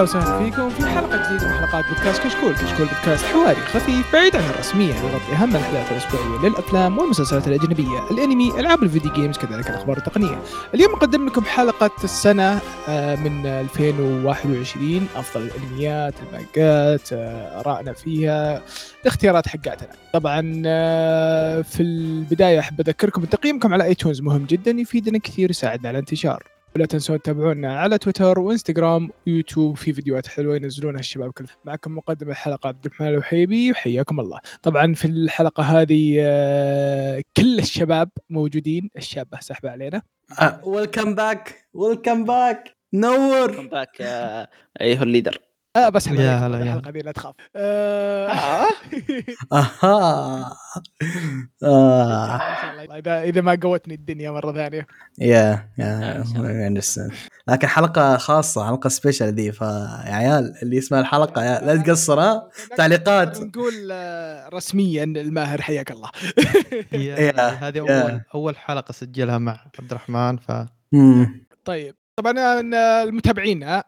أهلا وسهلا فيكم في حلقة جديدة من حلقات بودكاست كشكول، كشكول بودكاست حواري خفيف بعيد عن الرسمية يغطي أهم الاحداث الأسبوعية للأفلام والمسلسلات الأجنبية، الأنمي، ألعاب ال video games كذلك الأخبار التقنية. اليوم نقدم لكم حلقة السنة آه، من 2021 أفضل الأنميات، المانجات، آه، ارائنا فيها، الاختيارات حقاتنا. طبعا آه، في البداية أحب أذكركم بتقييمكم على iTunes مهم جدا يفيدنا كثير يساعدنا على الانتشار. ولا تنسون تتابعونا على تويتر وانستغرام ويوتيوب في فيديوهات حلوة ينزلونها الشباب كل معكم مقدم الحلقة عبد الرحمن الوحيبي وحياكم الله. طبعا في الحلقة هذه آه، كل الشباب موجودين الشابة سحبه علينا. ويلكم باك ويلكم باك نور. كم باك يا أيها الليدر. آه بس حلقة يا هلا، يا الحلقة دي لا تخاف آه آه. أها آه. إذا إذا ما قوتني الدنيا مرة ثانية يا يا. لكن حلقة خاصة حلقة سبيشال ذي فيا عيال اللي يسمع الحلقة يا لا تقصر ها تعليقات. نقول رسميا الماهر حياك الله هذه. أول أول حلقة سجلها مع عبد الرحمن ف. طيب طبعا أنا المتابعين ال-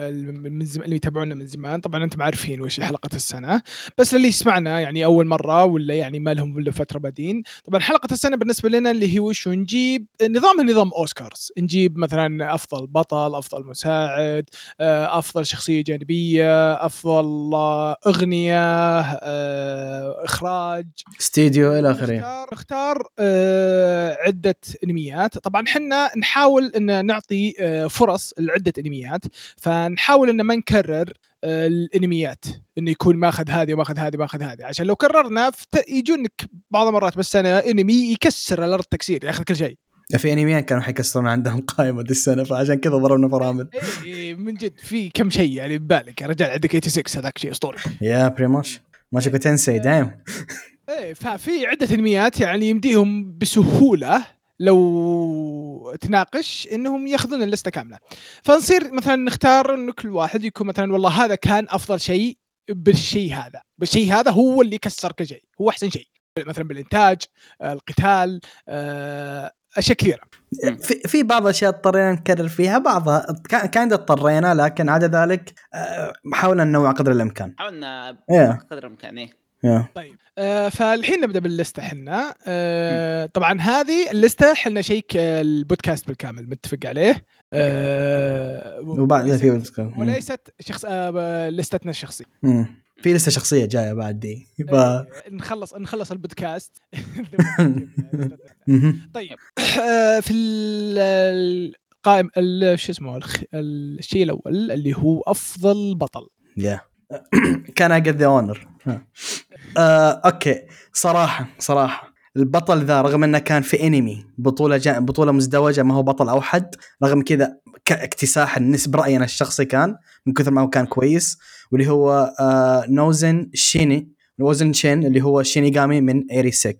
ال- من زم- اللي يتابعونا من زمان طبعا أنتم عارفين وش حلقة السنة. بس اللي يسمعنا يعني أول مرة ولا يعني ما لهم ولا فترة بادين طبعا حلقة السنة بالنسبة لنا اللي هي وش نجيب نظامها نظام أوسكارز. نجيب مثلا أفضل بطل أفضل مساعد آه، أفضل شخصية جانبية أفضل آه، أغنية آه، إخراج استديو إلى آخره. نختار نختار آه، عدة أنميات. طبعا حنا نحاول إن نعطي آه، فرص لعدة أنميات. فنحاول إن ما نكرر آه، الأنميات. انه يكون ماخذ هذه وماخذ هذه وماخذ هذه. عشان لو كررنا يجونك بعض المرات بالسنه أنمي يكسر الأرض تكسير ياخذ كل شيء. في أنميات كانوا حيكسرون عندهم قائمة دي السنة فعشان كذا ضربنا فرامل. إيه، من جد في كم شيء يعني ببالك. يا رجال عندك 86 هذاك شيء أسطوري. يا بريموش ماشي تنسي دايم إيه ففي عدة أنميات يعني يمديهم بسهولة لو تناقش إنهم يأخذون اللستة كاملة. فنصير مثلا نختار انه كل واحد يكون مثلا والله هذا كان أفضل شيء بالشيء هذا. بالشيء هذا هو اللي كسر كل شيء. هو أحسن شيء. مثلا بالإنتاج آه، القتال آه، أشياء كثيرة. في في بعض الاشياء اضطرينا نكرر فيها. بعضها كان اضطرينا لكن عدا ذلك آه، حاولنا ننوع قدر الإمكان. حاولنا يا قدر الإمكان إيه. طيب. آه فالحين نبدأ باللسته حنا آه طبعا هذه اللسته حنا شيء البودكاست بالكامل متفق عليه؟ آه وبعد وليست- في وليست شخص آه لستنا الشخصيه. في لسه شخصية جاية بعد دي ف... آه نخلص نخلص البودكاست. طيب. آه في ال- القائم ال- شو اسمه؟ الشيء الأول اللي هو أفضل بطل. يا كان اي ذا اونر أوكي. صراحة صراحة. البطل ذا رغم إنه كان في انمي بطولة جا... بطولة مزدوجة ما هو بطل أوحد رغم كذا ك... اكتساح النسبة رأينا الشخصي كان من كثر ما هو كان كويس واللي هو آه نوزن شيني نوزن شين اللي هو شينيغامي من ايري 6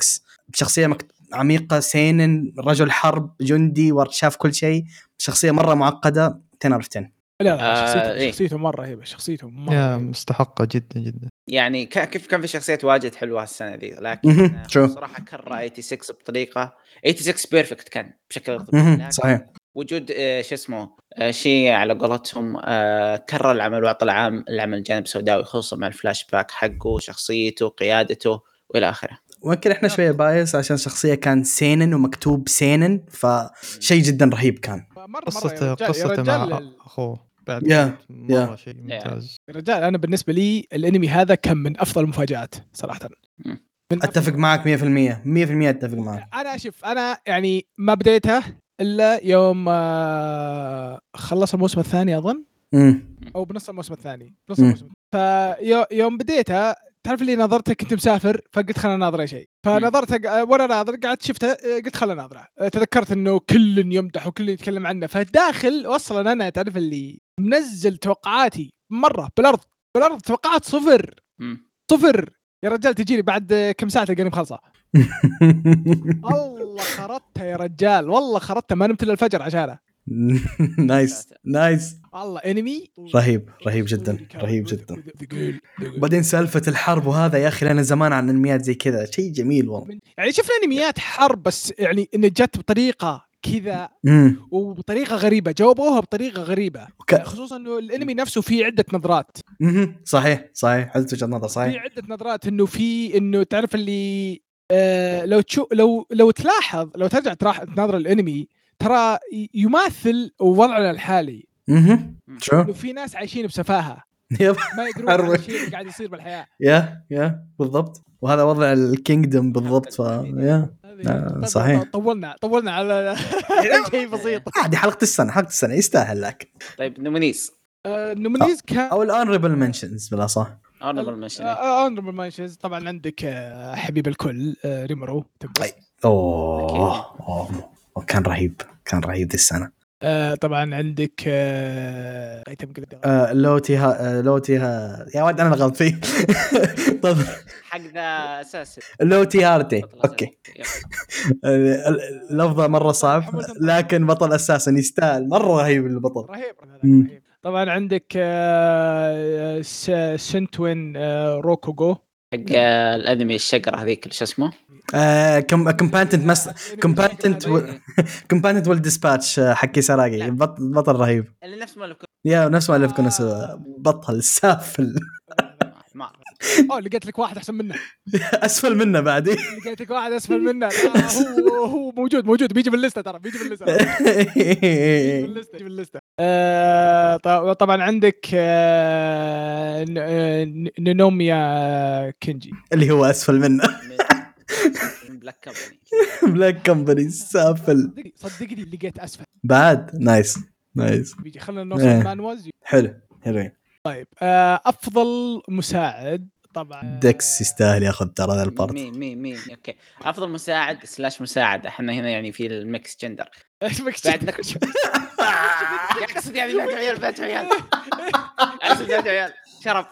شخصية مك... عميقة سينن رجل حرب جندي شاف كل شيء. شخصية مرة معقدة 10 of 10 لا لا آه، شخصيته, إيه. شخصيته مرة هيبة شخصيته مرة يا. مستحقة جدا جدا يعني ك- كيف كان في شخصيات واجد حلوة السنة ذي لكن. صراحة كرر 86 بطريقة 86 perfect كان بشكل صحيح وجود آه، شو اسمه آه، شيء على قولتهم آه، كرر العمل واعطى العام العمل جانب سوداوي خصوصا مع الفلاش باك حقه شخصيته قيادته وإلى آخره ويمكن إحنا شوية bias عشان شخصية كان سينن ومكتوب سينن فشيء جدا رهيب كان قصته قصته مع أخوه بعد يا- مرة يا. شيء ممتاز. يا رجال أنا بالنسبة لي الأنمي هذا كان من أفضل المفاجآت صراحة. من أتفق معك 100% 100% أتفق معك. أنا شوف أنا يعني ما بديته إلا يوم آه، خلص الموسم الثاني أظن. امم أو بنص الموسم الثاني. بنص. الموسم. فيوم بديته تعرف اللي نظرته كنت مسافر فقلت خلنا ناظر أي شيء فنظرت وأنا ناظر قعدت شفته آه، قلت خلنا ناظره. آه، تذكرت إنه كل يمدح وكل يتكلم عنه. فداخل أصلا أنا تعرف اللي منزل توقعاتي مرة. بالارض بالارض توقعات صفر. مم. صفر. يا رجال تجيني بعد كم ساعة تلقاني مخلصة. والله خرطتها يا رجال. والله خرطتها ما نمت إلا الفجر عشانه nice. nice. والله انمي رهيب. رهيب جدا. رهيب جدا. وبعدين سالفة الحرب وهذا يا أخي لنا زمان عن انميات زي كذا شيء جميل والله. يعني شفنا أنميات حرب بس يعني انه جت بطريقة كذا امم وبطريقة غريبة جاوبوها بطريقة غريبة. خصوصا إنه الأنمي نفسه فيه عدة نظرات. مهم. صحيح صحيح. حلت وجهة نظر في صحيح عدة نظرات إنه في إنه تعرف اللي آه لو تشوف لو لو تلاحظ لو ترجع تراح تناظر الأنمي ترى يماثل وضعنا الحالي. مهم. شو؟ إنه في ناس عايشين بسفاهة. يب. ما يدرون عن حروق. الشيء اللي قاعد يصير بالحياة. يا يا بالضبط. وهذا وضع الكينجدوم بالضبط ف يا. هذه- آه، طب- صحيح. طولنا طولنا على شيء بسيط. عادي حلقة السنة حلقة السنة يستاهل لك. طيب نومينيز. آه، نومينيز كان أو الاونربل منشنز بالاصح اونربل منشن اونربل مانشنز طبعا عندك آه، حبيب الكل آه، ريمرو. أوه. كان رهيب كان رهيب ذي السنة. آه، طبعا عندك آه، ايتم كذا آه لوتي ها آه لوتي ها يا ولد أنا غلط فيه طب. حق ذا أساس لوتي هارتي أوكي. آه، اللفظه مرة صعب لكن بطل أساسا يستاهل. مرة رهيب البطل. رهيب. رهيب طبعا عندك آه، س- سنتوين آه، روكوغو حق الانمي الشقرة هذيك شو اسمه؟ آه كومبانتنت مس كومبانتنت كومبانتنت والديسباتش حكي سراقي بطل رهيب. اللي نفس ما لكم يا نفس ما الف كنا آه. بطل سافل اوه لقيت لك واحد أحسن منه. أسفل منه بعد لقيت لك واحد أسفل منه. لا، هو هو موجود موجود. بيجي باللستة ترى بيجي باللستة. بيجي باللستة بيجي باللستة. آه، طبعا عندك آه، ن- آه، نونوميا كينجي. اللي هو أسفل منه. من Black Company Black Company سافل. صدقني لقيت أسفل. بعد؟ nice nice بيجي خلينا نوصل إيه. مانوالز حلو حلوين. طيب آه، أفضل مساعد طبعا. ديكس يستاهل ياخذ ترى ذا ال part. مين مين مين أوكي. أفضل مساعد slash مساعد إحنا هنا يعني في ال mix gender بعد يا اقصد يعني بنات عيال بنات عيال. اقصد بنات عيال. شرف.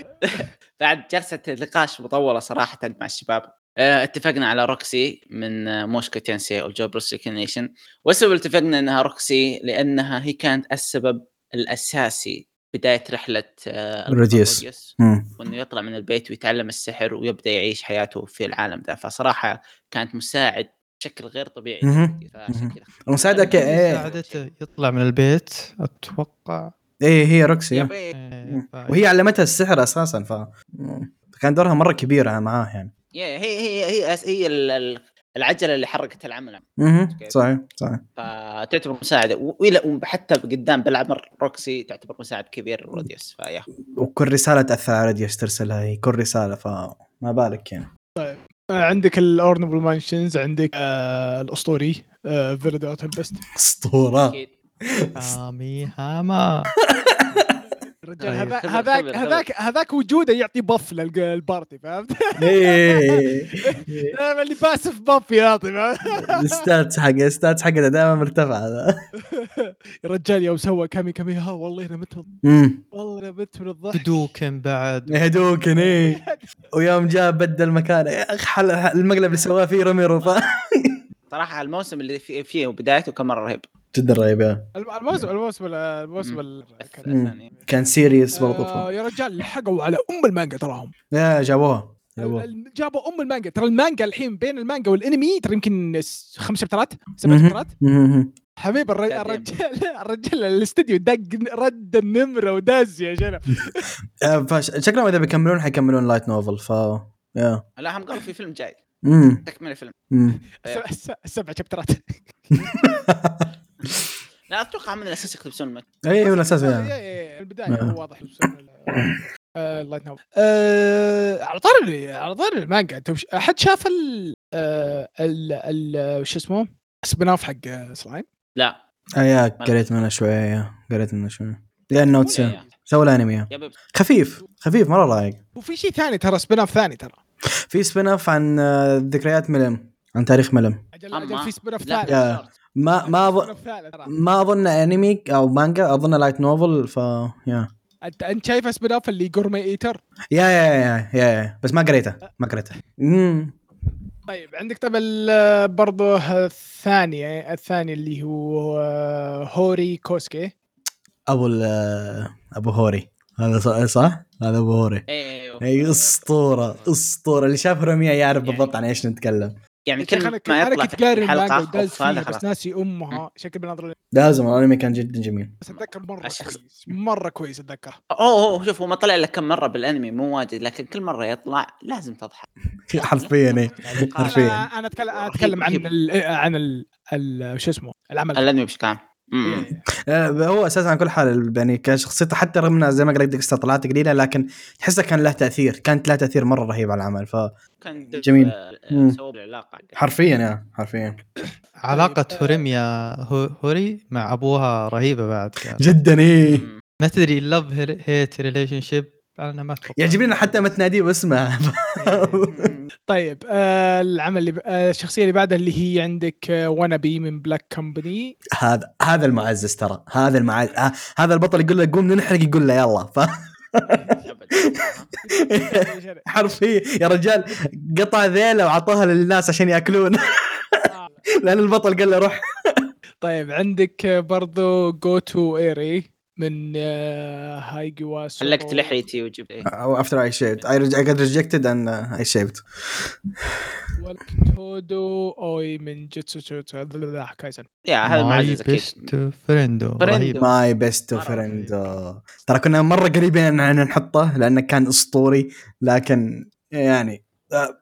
بعد جلسة نقاش مطولة صراحة مع الشباب. آه، اتفقنا على روكسي من آه، موشوكو تينسي أو Jobless Reincarnation والسبب اللي اتفقنا إنها روكسي لأنها هي كانت السبب الأساسي بداية رحلة آه، روديوس. وإنه يطلع من البيت ويتعلم السحر ويبدأ يعيش حياته في العالم ذا. فصراحة كانت مساعد بشكل غير طبيعي ك- إيه. ساعدته يطلع من البيت أتوقع. إيه هي روكسي إيه. إيه، وهي علمتها السحر أساسا ف كان دورها مرة كبير معاه يعني. هي هي هي هي ال- ال- العجلة اللي حركت العمل. أها صحيح صحيح. فتعتبر مساعدة. و- والى حتى قدام بالعمر روكسي تعتبر مساعد كبير روديوس فيا. وكل رسالة تاثر على روديوس ترسلها هي كل رسالة فما بالك يعني. آه، عندك ال honorable mentions عندك آه، الأسطوري آه، فيلدورا تمبست أسطورة. هامي هاما. الرجال خبر- هذاك خبر- هذاك هذاك وجوده يعطي buff لل party فهمت؟ إيه. دائما اللي passive buff يعطي فهمت؟ ال stats حق ال stats حقته دائما مرتفع هذا يا رجال يوم سوى كامي هامي ها والله أنا مت والله أنا مت من الضحك. هدوكن بعد. هدوكن إيه. ويوم جاء بدل مكانه. يا أخي حل المقلب اللي سواه فيه ريمورو ف صراحة الموسم اللي فيه, فيه بدايته كان مرة رهيب. جدا رهيب yeah. الم- الموسم الموسم الموسم ال- كان- الثاني. كان serious برضو. آه،. يا رجال لحقوا على أم المانجا تراهم. yeah جابوها. جابوها. جابوا أم المانجا. ترى المانجا الحين بين المانجا والانمي ترى يمكن خمس شابترات سبع. شابترات. حبيب. الرجال الرجال الاستديو دق رد النمرة وداز يا شنب فش... شكلهم إذا بيكملون حيكملون light novel ف yeah. لا هم قالوا في فيلم جاي. امم تكمل الفيلم امم السبع شابترات. لا أتوقع من الأساس يقتبسون المك اي هو الأساس يعني. إيه، إيه، البداية آه. هو واضح آه، ال light novel آه، على طار على طار المانجا. أحد شاف ال آه، ال ال شو اسمه؟ spin off حق سلايم؟ لا. آه yeah قريت منه شوية قريت منه شوية. yeah. سووا الانمي خفيف خفيف مرة رايق وفي شيء ثاني ترى spin off ثاني ترى. في spin off عن ذكريات ملم عن تاريخ ملم. أجل أجل في spin off yeah. ما ما spin أظن ما أظن انمي أو مانجا أظن light novel ف yeah انت أنت شايف spin off اللي gourmet eater yeah yeah yeah, yeah, yeah. بس ما قريته ما قريته. امم طيب عندك طب ال- برضه الثاني الثاني اللي هو آه، هوري كوسكي. أبو ال- أبو هوري. هذا صح, صح؟ هذا أبو هوري. أيوه. اي أسطورة أسطورة. اللي شاف هوريميا يعرف يعني- بالضبط عن إيش نتكلم. يعني شيخ كل ما أنا يطلع كنت قاري في المانجا حلقه وداز فيها خلاص بس ناسي أمها. شكل بنظر لازم الأنمي كان جدا جميل. بس أتذكر مرة الشخص- كويس. مرة كويس أتذكر. أوه أوه شوف هو ما طلع لك كم مرة بالأنمي مو واجد لكن كل مرة يطلع لازم تضحك. حرفيا إيه. حرفيا. أنا اتكلم أنا أتكلم عن. ال عن ال ال- شو اسمه؟ العمل. الأنمي بشكل عام. إيه. هو أساسا على كل حال يعني كشخصيته حتى رغم إنها زي ما قلت ديكستر طلعت قليلة لكن تحسه كان له تأثير كانت له تأثير مرة رهيب على العمل كان جميل. آه،. سووا العلاقه yeah حرفيا علاقة طيب، آه، هوريميا هو- هوري مع أبوها رهيبة بعد كان. جدا إيه. ما تدري love hate relationship أنا ما أتوقع يعجبني حتى ما تناديه باسمه. أمم. طيب آه العمل اللي. آه الشخصية اللي بعدها اللي هي عندك آه واني بي من Black Company هذا هذا المعزز ترى. هذا المعزز آه هذا البطل يقول له قوم ننحرق. يقول له يلا. ف... حرفيا. يا رجال قطع ذيله وعطاها للناس عشان يأكلون. لأن البطل قال له روح. طيب عندك آه، برضو جو تو ايري من آه هايجي واسو حلقت لحيتي وجبت after I shaved. I, I got rejected and uh, I shaved. تودو أوي من جيتسو كايزن yeah هذا my best friendo. friendo. my best مرة friend ترى كنا مرة قريبين إن نحطه لأنه كان أسطوري لكن يعني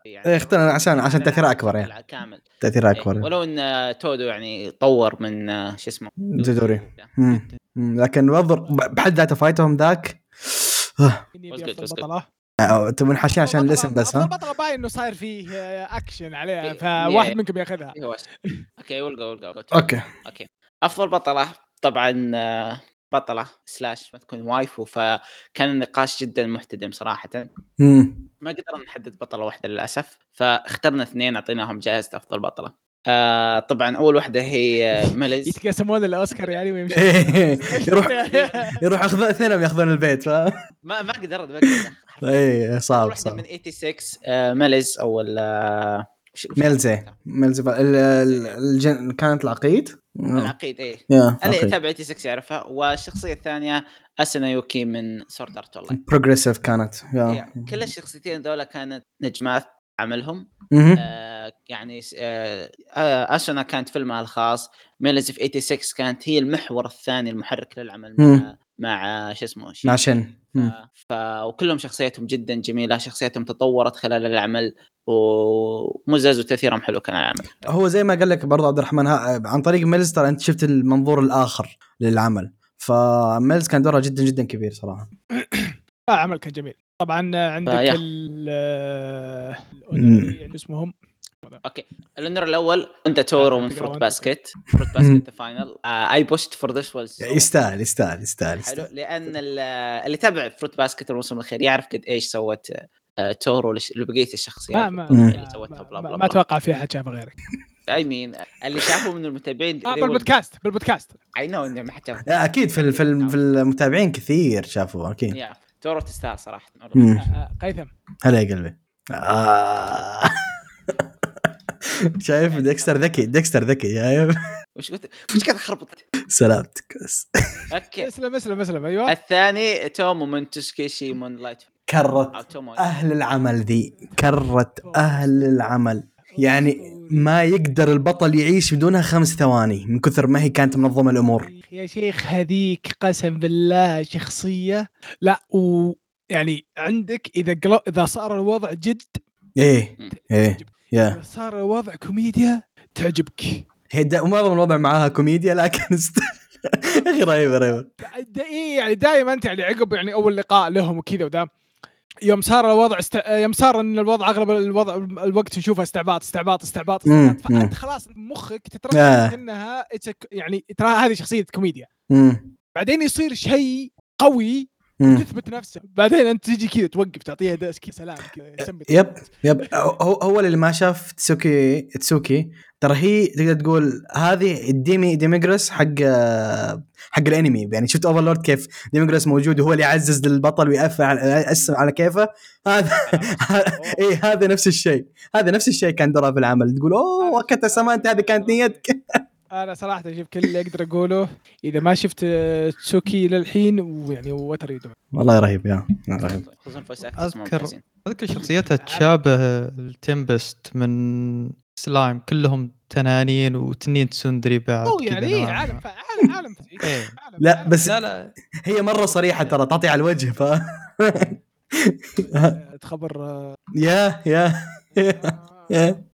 يعني اخترنا عشان عشان تاثيره أكبر يعني كامل تاثيره إيه. أكبر ولو إن آه، تودو يعني طور من آه، شو اسمه جدوري. لكن بنظر بحد ذاته فايتهم ذاك آه،. بطلة آه، تبون حاشين عشان الاسم بس ها البطلة باين إنه صاير فيه آه، اكشن عليها إيه. فواحد إيه. منكم ياخذها إيه. أوكي ولقى ولقى أوكي أفضل بطلة طبعا آه، بطلة slash ما تكون waifu فكان النقاش جدا محتدم صراحة. مم. ما قدرنا نحدد بطلة واحدة للأسف فاخترنا اثنين أعطيناهم جائزة أفضل بطلة. آه طبعا أول واحدة هي ميليز. يتقسمون الأوسكار يعني ويمشي إيه. يروح يروح ياخذ اثنينهم يأخذون البيت ف ما ما قدرت ما قدرت. اي صعب صعب. من 86 آه ميليز أو ال- آه، ميلزي؟ ميلزي ال- ال- الجن كانت العقيد؟ العقيد إيه. يا أنا عقيد. أتابع 86 يعرفها. والشخصية الثانية اسنا يوكي من Sword Art Online Progressive كانت yeah. يعني كل الشخصيتين ذولا كانت نجمات عملهم. مهم. آه يعني آه آه، اسنا كانت فيلمها الخاص. ميلز في 86 كانت هي المحور الثاني المحرك للعمل مع مم. مع شو اسمه. مع شن ف... ف... وكلهم شخصيتهم جدا جميلة. شخصيتهم تطورت خلال العمل. ومزز وتأثيرهم حلو كان على العمل. هو زي ما قال لك برضه عبد الرحمن عن طريق ميلز ترى أنت شفت المنظور الآخر للعمل. فميلز كان دوره جدا جدا كبير صراحة. آه عمل كان جميل. طبعا عندك. ال اسمهم؟ أوكي. الانر الأول أنت تورو من Background. فروت باسكت. فروت باسكت فاينل اي بوشت فور ذس واز يستاهل يستاهل يستاهل, حلو. لأن ال- اللي تابع فروت باسكت الموسم الأخير يعرف قد إيش سوت تورو لش- لبقية الشخصيات ما ما. اللي سوتها بلا ما, بلا. أتوقع في احد شافه غيرك. اي مين اللي شافوا من المتابعين آه بالبودكاست بالبودكاست I know انه ما حد شافه لا أكيد في ال- في ال- في المتابعين كثير شافوا أكيد. يا تورو تستاهل صراحة. آه، آه، قيثم. هلا يا قلبي. آه. شايف ديكستر ذكي ديكستر ذكي شايف؟ وش قلت؟ وش قاعد خربط سلامتك. بس أوكي. اسلم اسلم اسلم. أيوه. الثاني تومو من تسكيشي Moonlight كرت أهل العمل ذي. كرت أهل العمل. يعني ما يقدر البطل يعيش بدونها خمس ثواني من كثر ما هي كانت منظمة الأمور. يا شيخ هذيك قسم بالله شخصية. لا و يعني عندك إذا قلو إذا صار الوضع جد إيه إيه yeah. صار الوضع كوميديا تعجبك. هي معظم الوضع معاها كوميديا لكن است... يا أخي رهيبة رهيبة. دا إيه يعني دائما انت يعني عقب يعني أول لقاء لهم وكذا ودا يوم صار الوضع است... يوم صار إن الوضع أغلب الوضع الوقت نشوفه استعباط استعباط استعباط, استعباط فأنت. خلاص مخك آه. تتركز انها يعني ترى هذه شخصية كوميديا مم. بعدين يصير شيء قوي. تثبت نفسه بعدين أنت تجي كذا توقف تعطيها كذا سلام كذا yep yep هو هو اللي ما شاف تسوكي تسوكي ترى هي تقدر تقول هذه الديمي ديميجرس حق حق الانمي. يعني شفت اوفرلورد كيف ديميجرس موجود وهو اللي يعزز للبطل ويقفل يقسم على كيفه؟ هذا اي هذا نفس الشيء. هذا نفس الشيء كان درا في العمل. تقول أوه وكتا سمانت هذه كانت نيتك. أنا صراحة شوف كل اللي أقدر أقوله. إذا ما شفت آه، تسوكي للحين ويعني وات ار والله رهيب يا. رهيب. اذكر أذكر شخصيتها تشابه ال Tempest من سلايم كلهم تنانين وتنين tsundere بعد أو كذا يعني إيه، نوعاً عالم ما. عالم. إيه. عالم- لا عالم. بس لا لا هي مرة صريحة ترى تعطي على الوجه ف آه، تخبر آه، yeah yeah yeah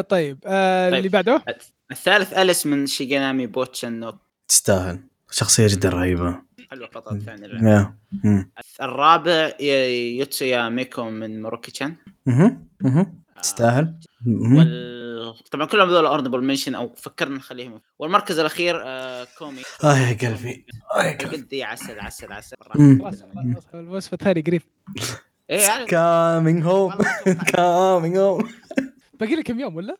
طيب آه، طيب. اللي بعده الثالث أليس من شيجانامي بوتشن نو تستاهل شخصية جدا رهيبة حلوة البطل الثاني اللعبة. yeah مم. الرابع ي- يوتسويا ميكو من موروكي تشان مهم. مهم. تستاهل. وال... طبعا كلهم هذول honorable mention أو فكرنا نخليهم. والمركز الأخير آه كومي. آه يا قلبي. آه يا قلبي. عسل عسل عسل. مم. خلاص خلاص الوصف الثاني قريب coming home coming home باقي لك كم يوم ولا؟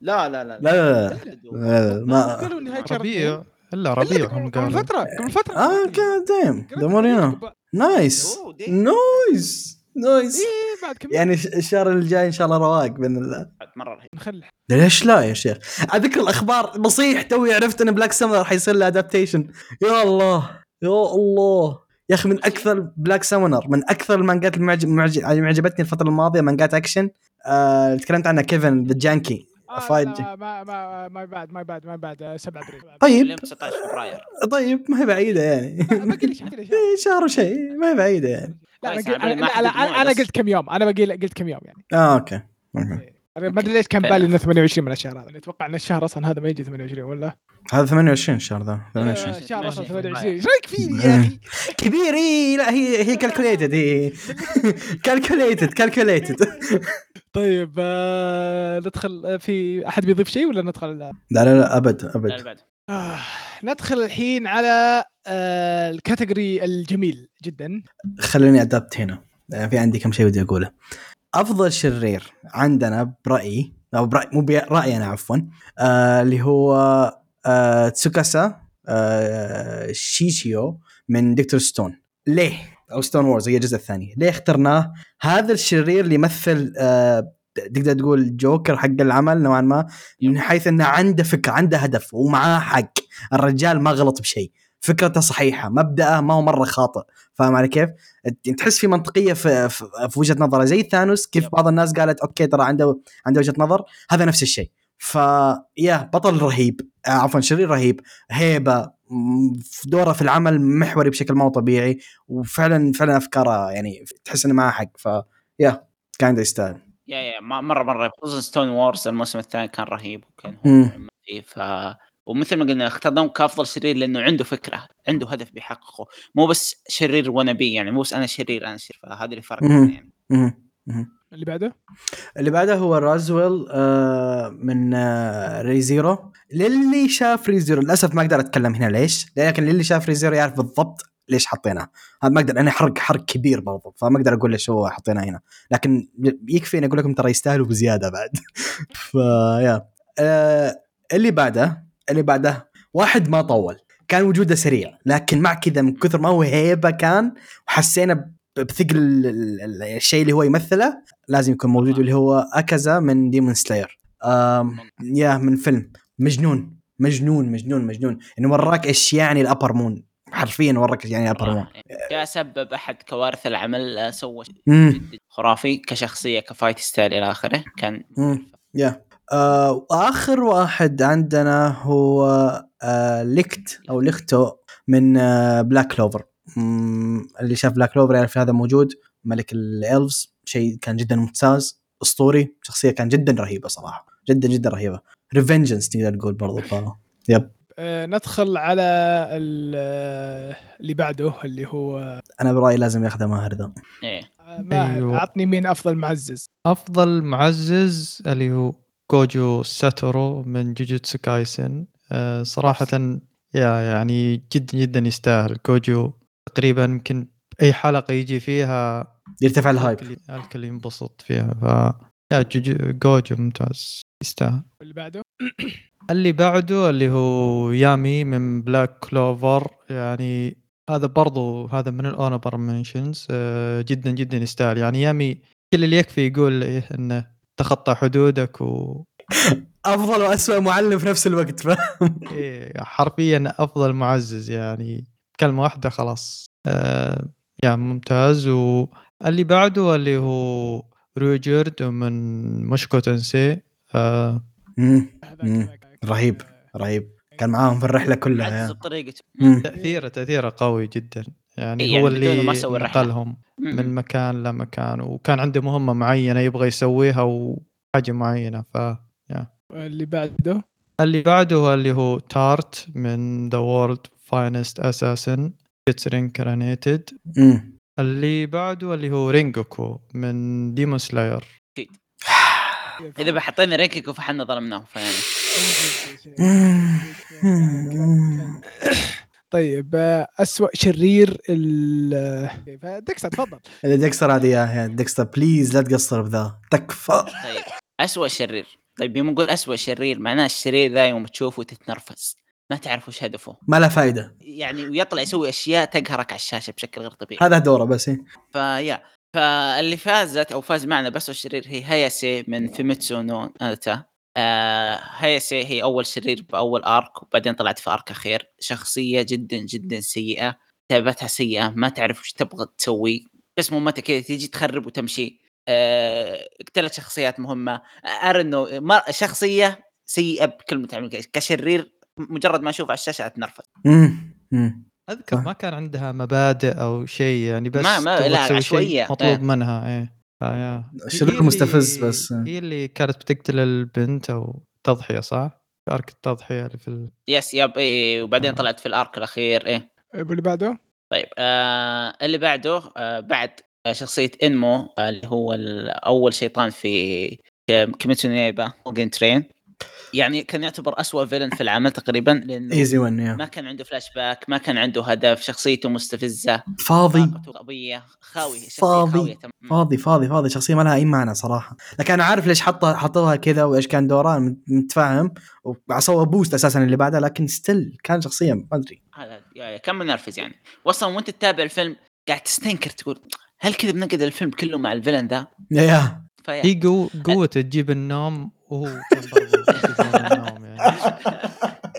لا لا لا لا. لا لا ما ربيع. إلا ربيع قبل- هم قبل قالوا. فترة قبل فترة. آه جاد دايم دمورينا نايس. نايس نايس. إيه بعد كم يعني الشهر الجاي إن شاء الله رواق بإذن الله. مرة رهيب. نخلي. ليش لا يا شيخ؟ على ذكر الأخبار بصيح توي عرفت إن بلاك سمر حيصير له ادابتيشن يا الله يا الله. يا أخي من أكثر بلاك سمنر من أكثر المانجات المعجب معجب يعني معجبتني الفترة الماضية مانجات أكشن. آه تكلمت عنها كيفن ذا جانكي آه فايد لا، ما ما ما بعد ما بعد ما بعد آه، 7 ابريل طيب. اليوم 19 فبراير طيب ما هي بعيدة يعني. باقي لي شهر شهر. إيه، شهر وشيء ما هي بعيدة يعني. لا أنا كويس، قلت- عبالي أنا. قلت كم يوم أنا باقي قلت كم يوم يعني. آه أوكي أوكي. أنا ما أدري ليش كان بالي إنه 28 من الشهر هذا. أتوقع إن الشهر أصلا هذا ما يجي 28 ولا؟ هذا 28 الشهر ذا آه، 28 الشهر أصلا 28. 28 إيش رأيك فيني يا أخي؟ كبير اي لا هي هي calculated هي. calculated calculated طيب آه ندخل آه، في أحد بيضيف شيء ولا ندخل؟ لا. لا لا أبد لا ابد آه ندخل الحين على آه ال category الجميل جدا. خليني أدبت هنا. آه، في عندي كم شيء بدي أقوله. أفضل شرير عندنا برأيي أو براي مو برايي أنا عفوا آه اللي هو آه تسوكاسا آه شيشيو من Dr. Stone. ليه؟ أو Stone Wars هي الجزء الثاني. ليه اخترناه؟ هذا الشرير اللي يمثل آه تقدر تقول جوكر حق العمل نوعا ما من حيث إنه عنده فكرة عنده هدف ومعاه حق. الرجال ما غلط بشيء. فكرته صحيحة مبدأه ما هو مرة خاطئ فاهم علي كيف؟ ت- تحس في منطقية في, في, في وجهة نظره زي ثانوس كيف. بعض الناس قالت okay ترى عنده عنده وجهة نظر هذا نفس الشيء ف yeah بطل رهيب آه، عفوا شرير رهيب هيبة دوره في العمل محوري بشكل ما هو طبيعي وفعلا فعلا أفكاره يعني تحس إنه معاه حق ف yeah كان يستاهل yeah yeah مرة مرة خصوصا Stone Wars الموسم الثاني كان رهيب وكان. هو ف ومثل ما قلنا اخترناه كافضل شرير لأنه عنده فكرة عنده هدف بيحققه. مو بس شرير ونبي يعني مو بس أنا شرير أنا شرير فهذا اللي فرق يعني. اللي بعده؟ اللي بعده هو روزوال آه من آه Re:Zero للي شاف Re:Zero للأسف ما أقدر أتكلم هنا ليش؟ لكن للي شاف Re:Zero يعرف بالضبط ليش حطيناه. هذا ما أقدر أنا حرق حرق كبير برضو فما أقدر أقول ليش هو حطيناه هنا. لكن يكفي إني أقول لكم ترى يستاهلوا بزيادة بعد. ف yeah آه اللي بعده اللي بعده. واحد ما طول. كان وجوده سريع لكن مع كذا من كثر ما هو هيبة كان وحسينا بثقل ال- ال- ال- الشيء اللي هو يمثله لازم يكون موجود اللي هو أكازا من Demon Slayer yeah من فيلم. مجنون. مجنون مجنون مجنون. إنه وراك إيش يعني ال upper moon. حرفيا وراك إيش يعني ال upper moon. جاء سبب أحد كوارث العمل آه، سوى خرافي كشخصية ك fight style إلى آخره. كان. yeah. آه وآخر واحد عندنا هو آه ليكت أو ليختو من آه Black Clover مم، اللي شاف Black Clover يعرف هذا موجود ملك ال elves شيء كان جدا ممتاز. أسطوري شخصية كان جدا رهيبة صراحة. جدا جدا رهيبة. vengeance تقدر تقول برضو ف yep. آه ندخل على ال- آه، اللي بعده اللي هو أنا برأيي لازم ياخذها ماهر ذا. إيه. آه، ماهر. أيوه. اعطني مين أفضل معزز؟ أفضل معزز اللي هو غوجو ساتورو من جوجوتسو كايسن. آه، صراحة yeah يعني جدا جدا يستاهل. غوجو تقريبا يمكن أي حلقة يجي فيها يرتفع ال hype الكل ينبسط فيها. ف yeah غوجو غوجو ممتاز يستاهل. اللي بعده؟ اللي بعده اللي هو يامي من Black Clover يعني هذا برضو هذا من ال honorable mentions جدا جدا يستاهل. يعني يامي كل اللي يكفي يقول إيه إنه تخطى حدودك و أفضل واسوء معلم في نفس الوقت فاهم؟ إيه حرفيا أفضل معزز يعني. كلمة واحدة خلاص. آه يعني ممتاز. واللي بعده اللي هو روجرد من مشكو تنسي. آه. رهيب رهيب. كان معاهم في الرحلة كلها مم. تأثيره تأثيره قوي جدا. يعني إيه، هو يعني بدونه اللي ما سوى الرحلة. نقلهم. من مكان لمكان. وكان عنده مهمة معينة يبغى يسويها وحاجة معينة ف اللي بعده؟ اللي بعده هو اللي هو تارت من The World's Finest Assassin Gets Reincarnated. اللي بعده اللي هو رينجوكو من Demon Slayer إذا بحطينا رينجوكو فحنا ظلمناه فيعني. طيب أسوأ شرير ال؟ ديكسا تفضل. ديكستر هذه يا ديكستر please لا تقصر بذا. تكفى. طيب اسوء شرير. طيب يوم نقول اسوء شرير معناه الشرير ذا يوم تشوفه تتنرفز ما تعرف وش هدفه. ما له فائده يعني ويطلع يسوي أشياء تقهرك على الشاشة بشكل غير طبيعي. هذا دوره بس إيه. ف yeah فاللي فازت أو فاز معنا بس الشرير هي هاياسي من فيميتسو نو ناتا. آه هاياسي هي أول شرير بأول arc وبعدين طلعت في arc أخير شخصية جدا جدا سيئة لعبتها سيئة ما تعرف وش تبغى تسوي بس مهمتها كذا تيجي تخرب وتمشي آه، قتلت شخصيات مهمة ارنو شخصية سيئة بكلمه تعمل كذا. كشرير مجرد ما أشوف على الشاشة أتنرفز. أذكر آه. ما كان عندها مبادئ أو شيء يعني بس ما- ما- لا، عشوائية. مطلوب إيه. منها إيه شرير اللي- مستفز بس. هي اللي كانت بتقتل البنت أو تضحية صح؟ في أرك التضحية اللي في ال... yes yep إيه وبعدين آه. طلعت في ال arc الأخير إيه اللي بعده طيب آه اللي بعده آه بعد آه، شخصية إنمو آه، اللي هو أول شيطان في كيميتسو نو يايبا Mugen Train يعني كان يعتبر أسوأ villain في العمل تقريبا لأنه easy one yeah ما كان عنده فلاش باك ما كان عنده هدف شخصيته مستفزة فاضي. خاوي فاضي. فاضي فاضي فاضي. شخصية ما لها أي معنى صراحة. لكن أنا عارف ليش حطها حطوها كذا وإيش كان دورها أنا متفاهم. وسوى boost أساسا اللي بعدها لكن still كان شخصية ما أدري. هذا كان منرفز يعني. واصلا وأنت تتابع الفيلم قاعد تستنكر تقول هل كذا بنقعد الفيلم كله مع ال villain ذا؟ yeah هي قو... قوته تجيب النوم وهو كان برضه يعني.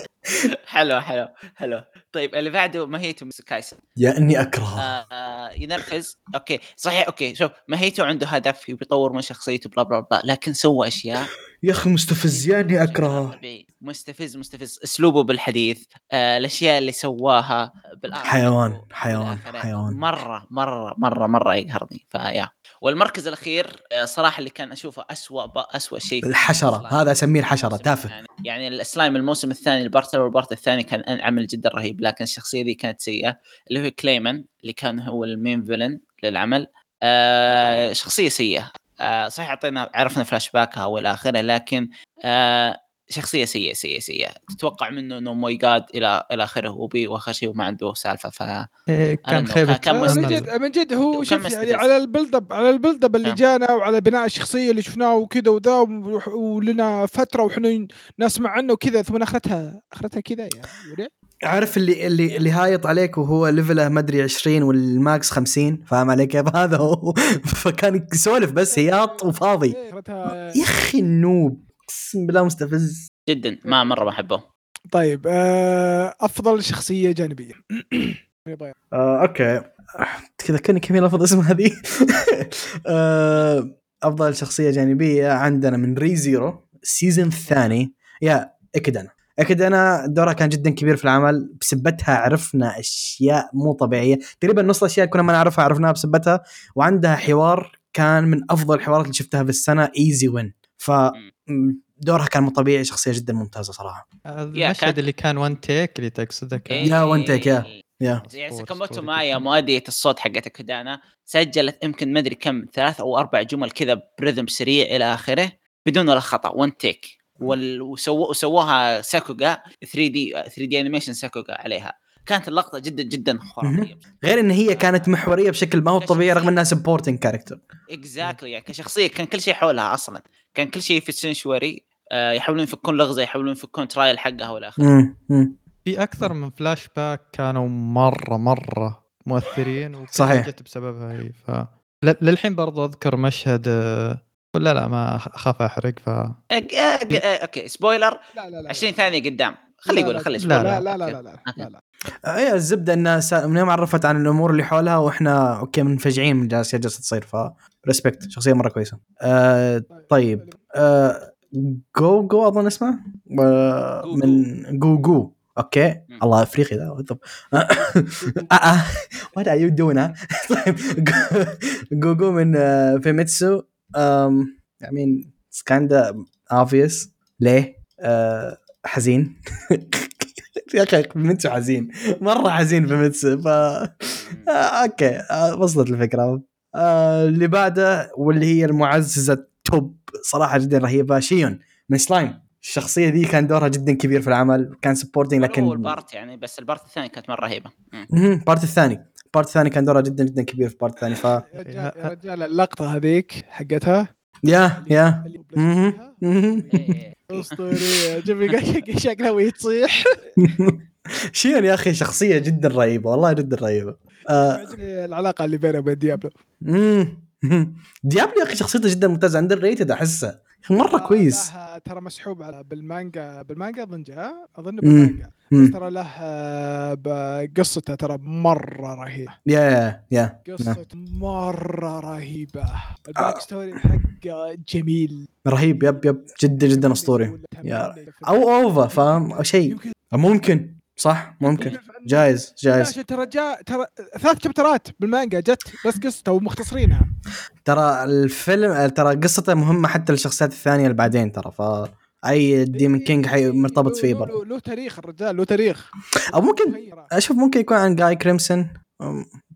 حلو حلو حلو. طيب اللي بعده ماهيتو كايسن. يا إني أكرهه. آه آه ينرفز. okay صحيح okay. شوف ماهيتو عنده هدف يبي يطور من شخصيته blah blah blah لكن سوى أشياء. يا أخي مستفز يا إني أكرهه. مستفز مستفز. أسلوبه بالحديث آه الأشياء اللي سواها بالآخر حيوان، حيوان، حيوان. مرة مرة مرة مرة يقهرني. ف yeah. والمركز الأخير آه، صراحة اللي كان أشوفه اسوء. اسوء شيء الحشرة. هذا أسميه الحشرة تافه الثاني. يعني السلايم الموسم الثاني ال part وال part الثاني كان عمل جدا رهيب لكن الشخصية دي كانت سيئة اللي هو كليمن اللي كان هو ال main villain للعمل آه شخصية سيئة آه صحيح أعطينا عرفنا فلاش باكها والى آخره لكن آه شخصية سيئة سيئة سيئة تتوقع منه إنه my God إلى إلى آخره وبي وأخر شيء وما عنده سالفة ف إيه، كان خيبة. من. جد من جد هو شوف يعني. على ال build up على ال build up اللي نعم. جانا وعلى بناء الشخصية اللي شفناه وكذا وذا ولنا فترة وحنا نسمع عنه وكذا ثم أخرتها أخرتها كذا ورع. عارف اللي اللي اللي هايط عليك وهو level ه ما أدري 20 وال max 50 فاهم علي كيف هذا هو فكان يسولف بس هياط وفاضي إيه، يا أخي ال noob أقسم بالله مستفز. جدا ما مرة بحبه طيب آه، أفضل شخصية جانبية. آه، okay. تذكرني كم لفظ اسم هذه؟ آه، أفضل شخصية جانبية عندنا من ري زيرو ال season الثاني يا اكدنا اكدنا دورها كان جدا كبير في العمل بسبتها عرفنا أشياء مو طبيعية. تقريبا نص الأشياء كنا ما نعرفها عرفناها بسبتها. وعندها حوار كان من أفضل الحوارات اللي شفتها في السنة easy win ف دورها كان مو طبيعي شخصية جدا ممتازة صراحة المشهد اللي كان one take اللي تقصده كان yeah one take، yeah. yeah يعني ساكاموتو جداً. مؤدية الصوت حقت كودانا سجلت يمكن ما أدري كم ثلاث أو أربع جمل كذا ب rhythm سريع إلى آخره بدون ولا خطأ one take. وسووها sakuga 3D 3D animation sakuga عليها كانت اللقطة جدا جدا خرافية. غير إن هي كانت محورية بشكل ما هو طبيعي رغم إنها supporting character exactly يعني كشخصية كان كل شيء حولها أصلا. كان كل شيء في ال sanctuary آه يحاولون يفكون لغزة يحاولون يفكون trial حقها والى آخره. في أكثر من فلاش باك كانوا مرة مرة مؤثرين صحيح. جت بسببها هي ف ل- للحين برضو أذكر مشهد آه، لا لا ما اخاف أحرق ف أك... أك... okay سبويلر لا لا لا 20 ثانية قدام. خليه يقول خليه لا. لا لا لا. لا لا أوكي. لا لا. هي الزبدة إنها سا... من يوم عرفت عن الأمور اللي حولها وإحنا أوكي منفجعين من الاشياء جالسة تصير ف ريسبكت شخصية مرة كويسة. آه طيب آه جو جو أظن اسمه؟ آه، جو من جو جو أوكي. الله أفريقي ذا the- وات ار يو دوين طيب. جو جو من آه، فيميتسو I mean it's kinda obvious. ليه؟ آه، حزين. يا أخي فيميتسو حزين. مرة حزين فيميتسو ف آه، okay آه، وصلت الفكرة. آه، اللي بعده واللي هي المعززة top. صراحة جدا رهيبة. شيون من سلايم. الشخصية ذي كان دورها جدا كبير في العمل كان supporting لكن هو البارت يعني بس البارت الثاني كانت مرة رهيبة. ال part الثاني. ال part الثاني كان دورها جدا جدا كبير في ال part الثاني ف يا رجال اللقطة هذيك حقتها؟ yeah yeah. إيه. اسطوريه جيمي شكلها وهي تصيح شيون يا أخي شخصية جدا رهيبة والله جدا رهيبة آه، عجبني العلاقة اللي بينه وبين ديابلو. ديابلو يا أخي شخصيته جدا ممتازة underrated أحسه مرة كويس له ترى مسحوب على بالمانجا بالمانجا أظن جاء أظن. بالمانجا. ترى له آه، بقصته ترى مرة رهيبة. yeah yeah yeah قصة مرة رهيبة. ال back story حقه جميل. رهيب. yep yep. جدا جدا أسطوري. yeah- أو OVA فاهم؟ شيء. ممكن. صح؟ ممكن. جايز جايز. ترى جاء ترى ثلاث شابترات بالمانجا جت بس قصته ومختصرينها. ترى الفيلم ترى قصته مهمة حتى للشخصيات الثانية اللي بعدين ترى ف أي demon king حي مرتبط فيه برضه. له- تاريخ الرجال له تاريخ. أو ممكن أشوف ممكن يكون عن جاي كريمسون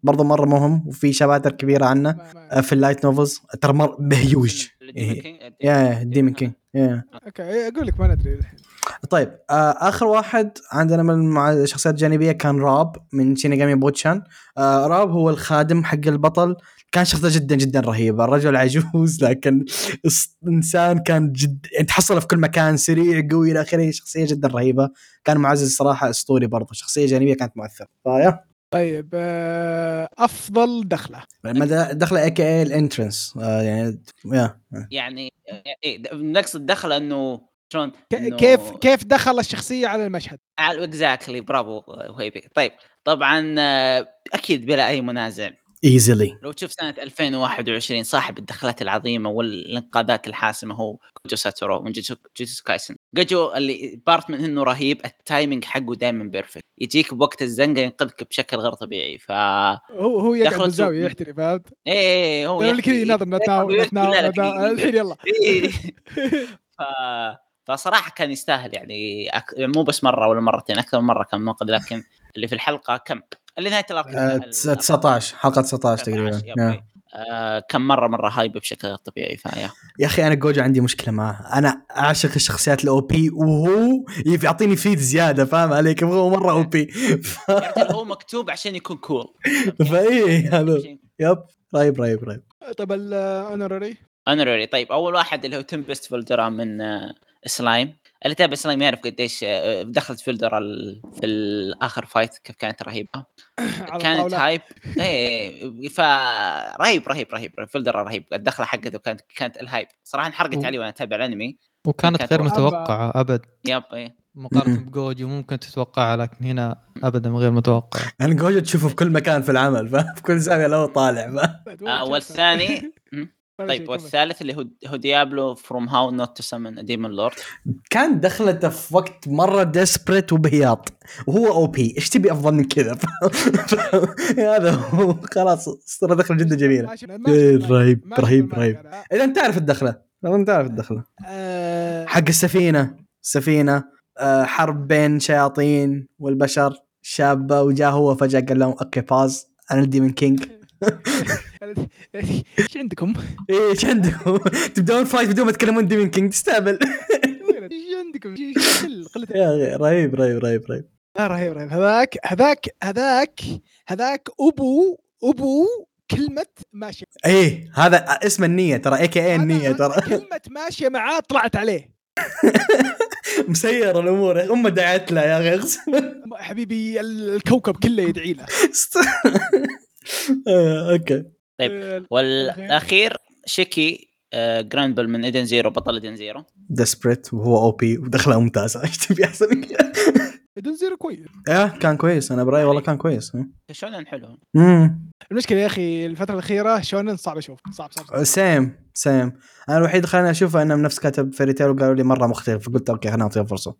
برضه مرة مهم وفي شباتر كبيرة عنه أه، في ال light novels ترى مر huge ال demon إيه. king- yeah demon king yeah. okay أقول لك ما ندري. الحين طيب آه آخر واحد عندنا من الشخصيات الجانبية كان راب من شينيغامي بوتشان آه راب هو الخادم حق البطل. كان شخصيته جدا جدا رهيبه الرجل عجوز لكن انسان كان جد يعني تحصله في كل مكان سريع قوي إلى آخره. شخصية جدا رهيبة. كان معزز صراحة أسطوري برضه. شخصية جانبية كانت مؤثرة. ف yeah طيب آه، أفضل دخلة. دخلة AKA ال entrance. آه يعني yeah. يعني إيه، نقصد دخل إنه شلون؟ كيف كيف دخل الشخصية على المشهد؟ exactly برافو وهيبي. طيب طبعا آه، أكيد بلا أي منازع. ايزلي لو تشوف سنة 2021 صاحب الدخلات العظيمة والانقاذات الحاسمة هو كوجو ساتورو من جوجو جوجوتسو كايسن كوجو اللي بارت من إنه رهيب التايمنج حقه دائما بيرفكت يجيك بوقت الزنقة ينقذك بشكل غير طبيعي ف هو هو يقعد بالزاوية يحتري فهمت؟ إيه هو اللي كذا يناظر نتناول يحكي- نتناول لا، لا، نتناول. دقيقة. الحين يلا إيه. ف... فصراحة كان يستاهل يعني أك... يعني مو بس مرة ولا مرتين أكثر من مرة كان منقذ لكن اللي في الحلقة كم؟ اللي نهاية ال arc آه 19 حلقة 19 تقريبا 19 yeah. yep. آه كم مرة مرة hype بشكل غير طبيعي ف yeah. يا أخي أنا جوجو عندي مشكلة معه أنا أعشق الشخصيات ال OP وهو يعطيني فيد زيادة فاهم عليك هو مرة OP ف... رجال هو مكتوب عشان يكون cool فايه هذا. yep رهيب رهيب رهيب طيب الاونرري اونرري طيب. أول واحد اللي هو تمبست فولدرا من آه، سلايم اللي تابع سلايم يعرف قديش آه، دخلت فولدرا ال- في الآخر fight كيف كانت رهيبة. كانت hype إيه فرهيب رهيب رهيب فولدرا رهيب. الدخلة حقته كانت كانت ال hype صراحة انحرقت و- علي وأنا أتابع الأنمي. وكانت كانت غير متوقعة أبد. yep إيه. مقارنة. بجوجو ممكن تتوقعها لكن هنا ابدا غير متوقع. أنا جوجو تشوفه في كل مكان في العمل فاهم؟ في كل زاويه لو طالع فاهم؟ آه والثاني? طيب والثالث اللي هو هو ديابلو from How Not to Summon Demon Lord كان دخلته في وقت مرة desperate وبهياط وهو OP إيش تبي أفضل من كذا؟ هذا هو. خلاص صار دخلة جدا جميلة. إيه، رهيب رهيب رهيب. إذا أنت تعرف الدخلة. إذا أنت تعرف الدخلة. آه، حق السفينة. السفينة آه، حرب بين شياطين والبشر شابة وجاء هو فجأة قال لهم okay بس أنا ال demon king. إيش عندكم؟ إيش عندكم؟ تبدون fight بدون ما تتكلمون demon king تستهبل. إيش عندكم؟ يا أخي رهيب رهيب رهيب رهيب. رهيب رهيب. هذاك هذاك هذاك هذاك ابو أبو كلمة ماشية. إيه هذا اسم النية ترى a.k.a النية ترى. كلمة ماشية معاه طلعت عليه. مسير الأمور. أمه دعت له يا أخي. اقسم حبيبي الكوكب كله يدعي له. آه، okay. طيب. آه، والأخير شيكي آه جراندبل من إيدن زيرو بطل إيدن زيرو. desperate وهو OP ودخله ممتازه إيش تبي أحسن من كذا إيدن زيرو كويس. إيه كان كويس. أنا برأيي والله كان كويس. شلون حلو. امم المشكلة يا أخي الفترة الأخيرة شونن صعب أشوف. صعب صعب, صعب. same same أنا الوحيد اللي خلاني أشوفه إنه من نفس كاتب Fairy Tail وقالوا لي مرة مختلف. فقلت okay خلينا نعطيه فرصة.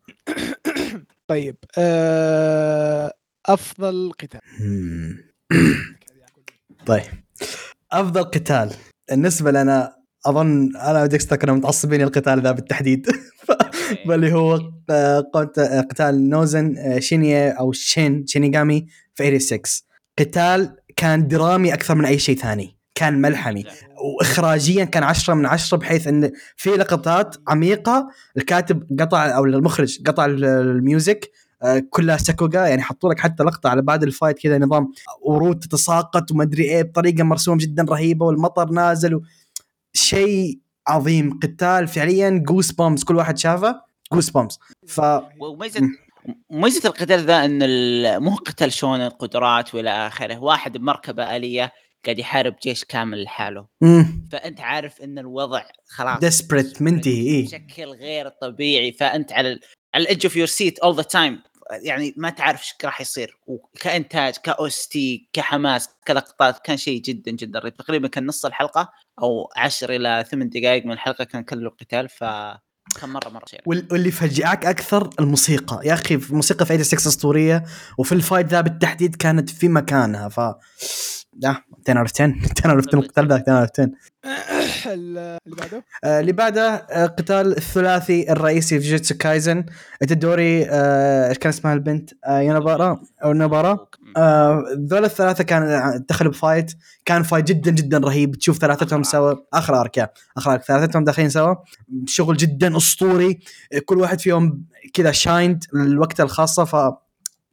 طيب آه أفضل قتال. طيب. أفضل قتال. بالنسبة لنا أظن أنا وديكستر كنا متعصبين القتال ذا بالتحديد. اللي هو آه، آه، قتال نوزن آه، شينيا أو شين شينيغامي في 86 قتال كان درامي أكثر من أي شيء ثاني. كان ملحمي. واخراجيا كان عشرة من عشرة بحيث إن في لقطات عميقة الكاتب قطع أو المخرج قطع ال- ال music كلها ساكوغا يعني حطوا لك حتى لقطة على بعد ال fight كذا نظام ورود تتساقط وما أدري إيه بطريقة مرسوم جدا رهيبة والمطر نازل و... شيء عظيم. قتال فعليا goosebumps كل واحد شافه goosebumps ف وميزه ميزة القتال ذا إن مو قتال شونن قدرات وإلى آخره. واحد بمركبة آلية قاعد يحارب جيش كامل لحاله. فأنت عارف إن الوضع خلاص Desperate منتهي، إيه. بشكل غير طبيعي. فأنت على على ال edge of your seat all the time يعني ما تعرف إيش راح يصير وكإنتاج ك OST كحماس كلقطات كان شيء جدا جدا رهيب. تقريبا كان نص الحلقة أو 10 إلى 8 دقائق من الحلقة كان كله قتال ف كان مرة مرة شيء وال- واللي فجعك أكثر الموسيقى. يا أخي الموسيقى في 86 اسطوريه وفي ال fight ذا بالتحديد كانت في مكانها ف لا 10 out 10 10 out 10 القتال ذا 10 out 10 ال- اللي بعده؟ آه، اللي بعده آه، قتال الثلاثي الرئيسي في جوجيتسو كايزن. ايتدوري آه، إيش كان اسمها البنت؟ يونابارا أو نابارا؟ آه، ذول الثلاثة كان دخلوا ب fight. كان fight جدا جدا رهيب. تشوف ثلاثتهم سوا. آخر arc آخر arc ثلاثتهم داخلين سوا. شغل جدا أسطوري. كل واحد فيهم كذا shined الوقت الخاصة ف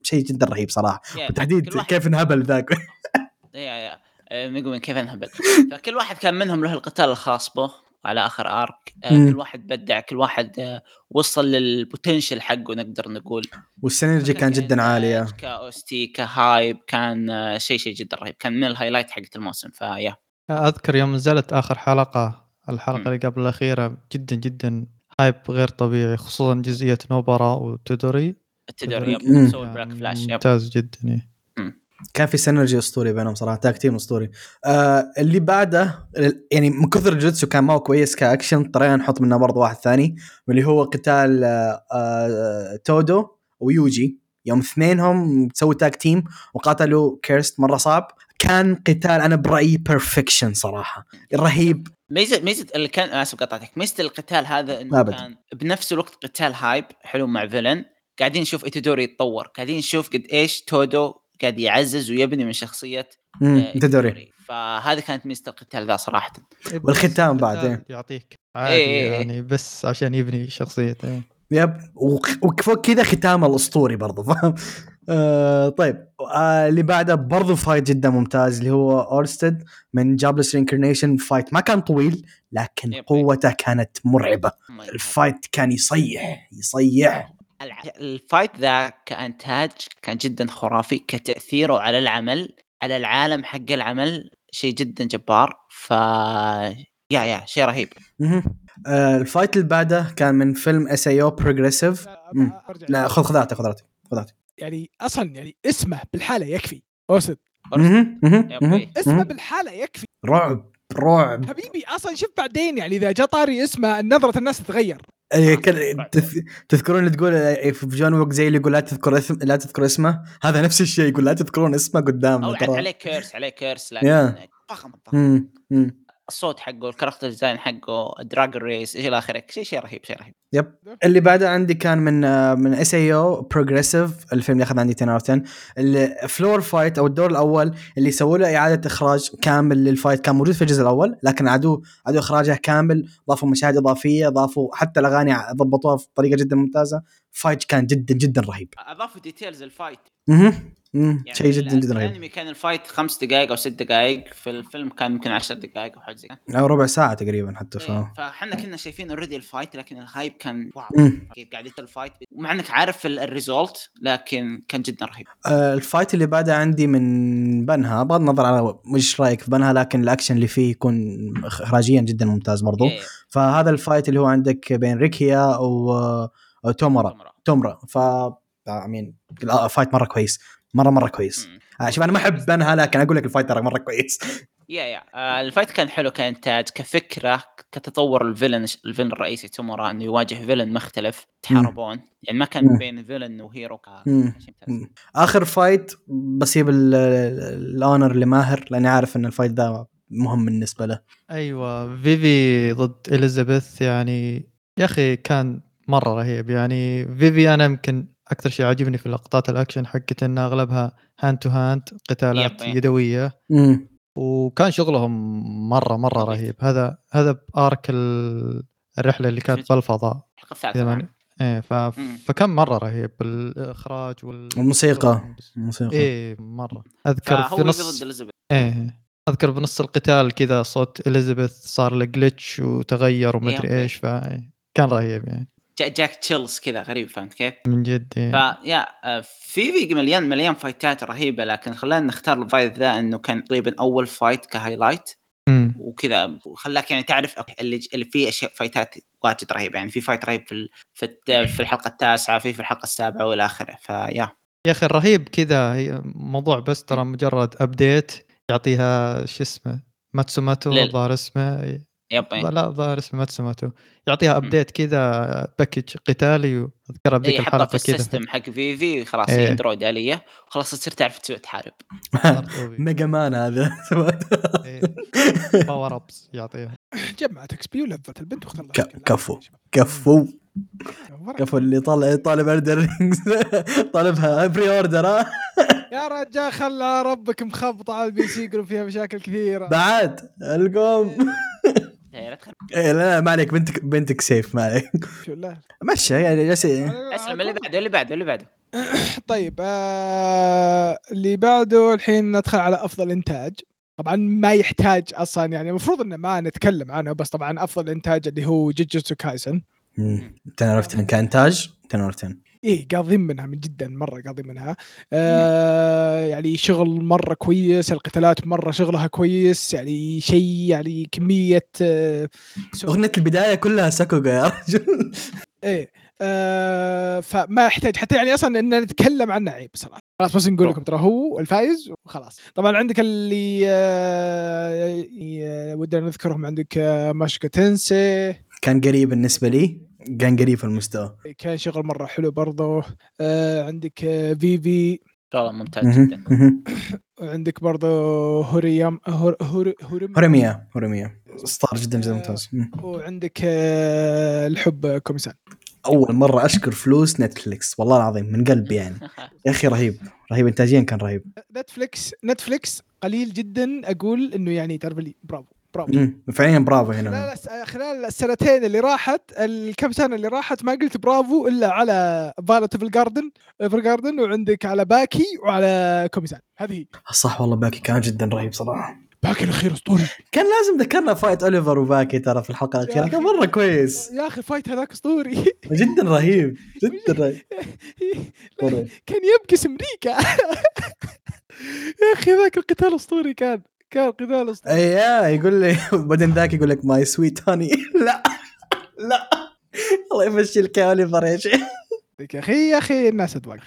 شيء جدا رهيب صراحة. بالتحديد كيف انهبل ذاك. yeah yeah آه، ميجومي كيف انهبل. فكل واحد كان منهم له القتال الخاص به على آخر arc آه، مم. كل واحد بدع كل واحد آه، وصل لل potential حقه نقدر نقول. وال synergy كان جدا عاليه ك OST ك hype كان شيء شيء جدا رهيب. كان من ال highlight حقت الموسم ف yeah. أذكر يوم نزلت آخر حلقة الحلقة مم. اللي قبل الأخيرة جدا جدا hype غير طبيعي خصوصا جزئية نوبرا وايتودوري. التدريب مم. سوى Black Flash yep. ممتاز جدا. كان في synergy اسطوري بينهم صراحة tag team اسطوري آه اللي بعده يعني من كثر الجوتسو كان ما هو كويس كاكشن اضطرينا نحط منه برضه واحد ثاني واللي هو قتال آه آه تودو ويوجي. يوم اثنينهم سووا tag team وقاتلوا curse مرة صعب. كان قتال أنا برأيي perfection صراحة. رهيب. ميزه ميزة اللي كان أسف قطعتك. ميزة القتال هذا إنه أبد. كان بنفس الوقت قتال hype حلو مع villain قاعدين نشوف ايتودوري يتطور. قاعدين نشوف قد إيش تودو قاعد يعزز ويبني من شخصية مم، آه، تدوري إيتودوري. فهذه كانت ميزة القتال ذا صراحة والختام بعد، القتال إيه. يعطيك عادي إيه، إيه، إيه. يعني بس عشان يبني شخصيته إيه. yep وفوق كذا ختام الأسطوري برضه فاهم آه طيب آه اللي بعده برضه fight جدا ممتاز اللي هو أورستد من Jobless Reincarnation fight ما كان طويل لكن. قوته كانت مرعبة ال fight كان يصيح يصيح ال fight ذا كإنتاج كان جدا خرافي كتأثيره على العمل على العالم حق العمل شيء جدا جبار. ف yeah yeah شيء رهيب. آه ال fight اللي بعده كان من فيلم SAO Progressive لا, خذ خذاتي خذاتي خذاتي يعني أصلا يعني اسمه بالحالة يكفي. أبوي. اسمه. بالحالة يكفي. رعب. رعب. حبيبي أصلا شوف بعدين يعني إذا جاء طاري اسمه نظرة الناس تتغير. إيه، تذكرون اللي تقول إيه، في John Wick زي اللي يقول لا تذكر اسم لا تذكر اسمه؟ هذا نفس الشيء يقول لا تذكرون اسمه أو قدامنا عاد ترى. عليه curse عليه curse yeah. فخم فخم. الصوت حقه ال character design حقه ال dragon race إلى آخره شيء شيء رهيب شيء رهيب. yep اللي بعده عندي كان من آه، من SAO Progressive الفيلم اللي أخذ عندي 10 out 10 ال floor fight أو الدور الأول اللي سووا له إعادة إخراج كامل لل fight كان موجود في الجزء الأول لكن عادوا عادوا إخراجه كامل ضافوا مشاهد إضافية ضافوا حتى الأغاني ضبطوها بطريقة جدا ممتازة. fight كان جدا جدا رهيب. أضافوا details ال fight مهم. مم. يعني شيء جدا جدا رهيب الأنمي كان ال fight خمس دقائق أو ست دقائق في الفيلم كان يمكن عشر دقائق أو حاجة زي كذا أو ربع ساعة تقريبا حتى ف... إيه، فاحنا كنا شايفين already ال fight لكن ال hype كان wow مم. كيف قاعد يصير الفايت مع إنك عارف ال- ال result لكن كان جدا رهيب آه، ال fight اللي بعده عندي من بنها بغض النظر على وش رأيك في بنها لكن الأكشن اللي فيه يكون اخراجيا جدا ممتاز برضو إيه، فهذا ال fight اللي هو عندك بين ريكيا و... وتومرا تمرة. تومرا ف I mean fight مرة كويس مره مرة كويس. آه، شوف أنا ما أحب بنها لكن أقول لك ال fight ترى مرة كويس. yeah yeah آه، ال fight كان حلو كإنتاج كفكرة كتطور ال villain ال villain الرئيسي تومورا إنه يواجه villain مختلف يتحاربون يعني ما كان. بين villain و hero. آخر fight بسيب ال- ال honor لماهر لأني عارف إن ال fight ذا مهم بالنسبة له. أيوه. فيفي ضد إليزابيث يعني يا أخي كان مرة رهيب. يعني فيفي أنا يمكن أكثر شيء عاجبني في لقطات الأكشن حقت إن أغلبها hand to hand قتالات yep. يدوية. مم. وكان شغلهم مرة مرة. رهيب. هذا هذا ب arc ال- الرحلة اللي كانت في الفضاء الحلقة الثالثه إيه ف... فكان مرة رهيب. الإخراج وال... والموسيقى الموسيقى. إيه مرة. أذكر في نص إليزابيث. إيه أذكر بنص القتال كذا صوت إليزابيث صار له glitch وتغير. ومدري إيش فكان رهيب يعني. جاك chills كذا غريب فهمت كيف؟ من جد إيه. ف yeah آه، في فيفي مليان مليان fight ات رهيبة لكن خلانا نختار ال fight ذا إنه كان تقريبا أول fight ك highlight. وكذا وخلاك يعني تعرف اللي اللي فيه أشياء fight ات واجد رهيبة يعني في fight رهيب في في في الحلقة التاسعة في في الحلقة السابعة والى آخره ف yeah يا أخي الرهيب كذا موضوع بس ترى مجرد update يعطيها شو اسمه ماتسوماتو الظاهر اسمه yep إيه. لا الظاهر اسمه ماتسوماتو. يعطيها update كذا package قتالي واذكرها بذيك حطها الحلقة في كذا. ال system حق في في خلاص إيه. هي android آلية وخلاص تصير تعرف تسوي تحارب. ميجا مان هذا. power ups يعطيها. جمعت XP ولفلت البنت شكل. كفو. كفو. كفو اللي طالع طالب Elden Ring طالبها pre order ها؟ يا رجال خلى ربك مخبطة على ال PC يقولون فيها مشاكل كثيرة. بعد القوم. إيه، لا تخرب. إيه لا لا ما عليك بنتك بنتك safe ما عليك. شو لا. مشى يعني جالس اسلم اللي بعده اللي بعده اللي بعده. طيب آه اللي بعده الحين ندخل على أفضل إنتاج. طبعا ما يحتاج أصلا يعني المفروض إنه ما نتكلم عنه بس طبعا أفضل إنتاج اللي هو جوجوتسو كايسن انت عرفت إن كإنتاج انت عرفت إيه قاضين منها من جدا مرة قاضين منها. آه يعني شغل مرة كويس القتالات مرة شغلها كويس يعني شيء يعني كمية آه أغنية البداية كلها ساكوغا يا رجل. إيه آه فما يحتاج حتى يعني أصلا إن نتكلم عنه عيب صراحة خلاص. بس نقول لكم ترى هو الفايز وخلاص. طبعا عندك اللي آه ي- ودنا نذكرهم عندك آه موشوكو تنسي. كان قريب بالنسبة لي. كان قريب في المستوى. كان شغل مرة حلو برضه آه عندك آه فيفي. والله ممتاز. جدا. وعندك برضه هوريام هور هور هوريم. هوريميا هوريميا ستار جدا جدا ممتاز. مم. وعندك آه الحب كوميسان. أول مرة أشكر فلوس نتفليكس. والله العظيم من قلبي يعني. يا أخي رهيب رهيب. انتاجيا كان رهيب. نتفليكس نتفليكس قليل جدا. أقول إنه يعني تعرف لي برافو. برافو. فعليا برافو هنا. خلال السنتين اللي راحت الكم سنة اللي راحت ما قلت برافو إلا على فايوليت ايفرجاردن ايفرجاردن وعندك على باكي وعلى كوميسان. هذه. صح والله باكي كان جدا رهيب صراحة. باكي الأخير أسطوري. كان لازم ذكرنا fight اوليفر وباكي ترى في الحلقة الأخيرة كان مرة كويس. يا أخي ال fight هذاك أسطوري. جدا رهيب جدا رهيب. كان يبكس أمريكا يا أخي ذاك القتال أسطوري كان. كان اسطوري إيه يقول لي بعدين ذاك يقول لك my sweet honey لا لا. الله يا اوليفر يا شيخ يا أخي يا أخي الناس ادواق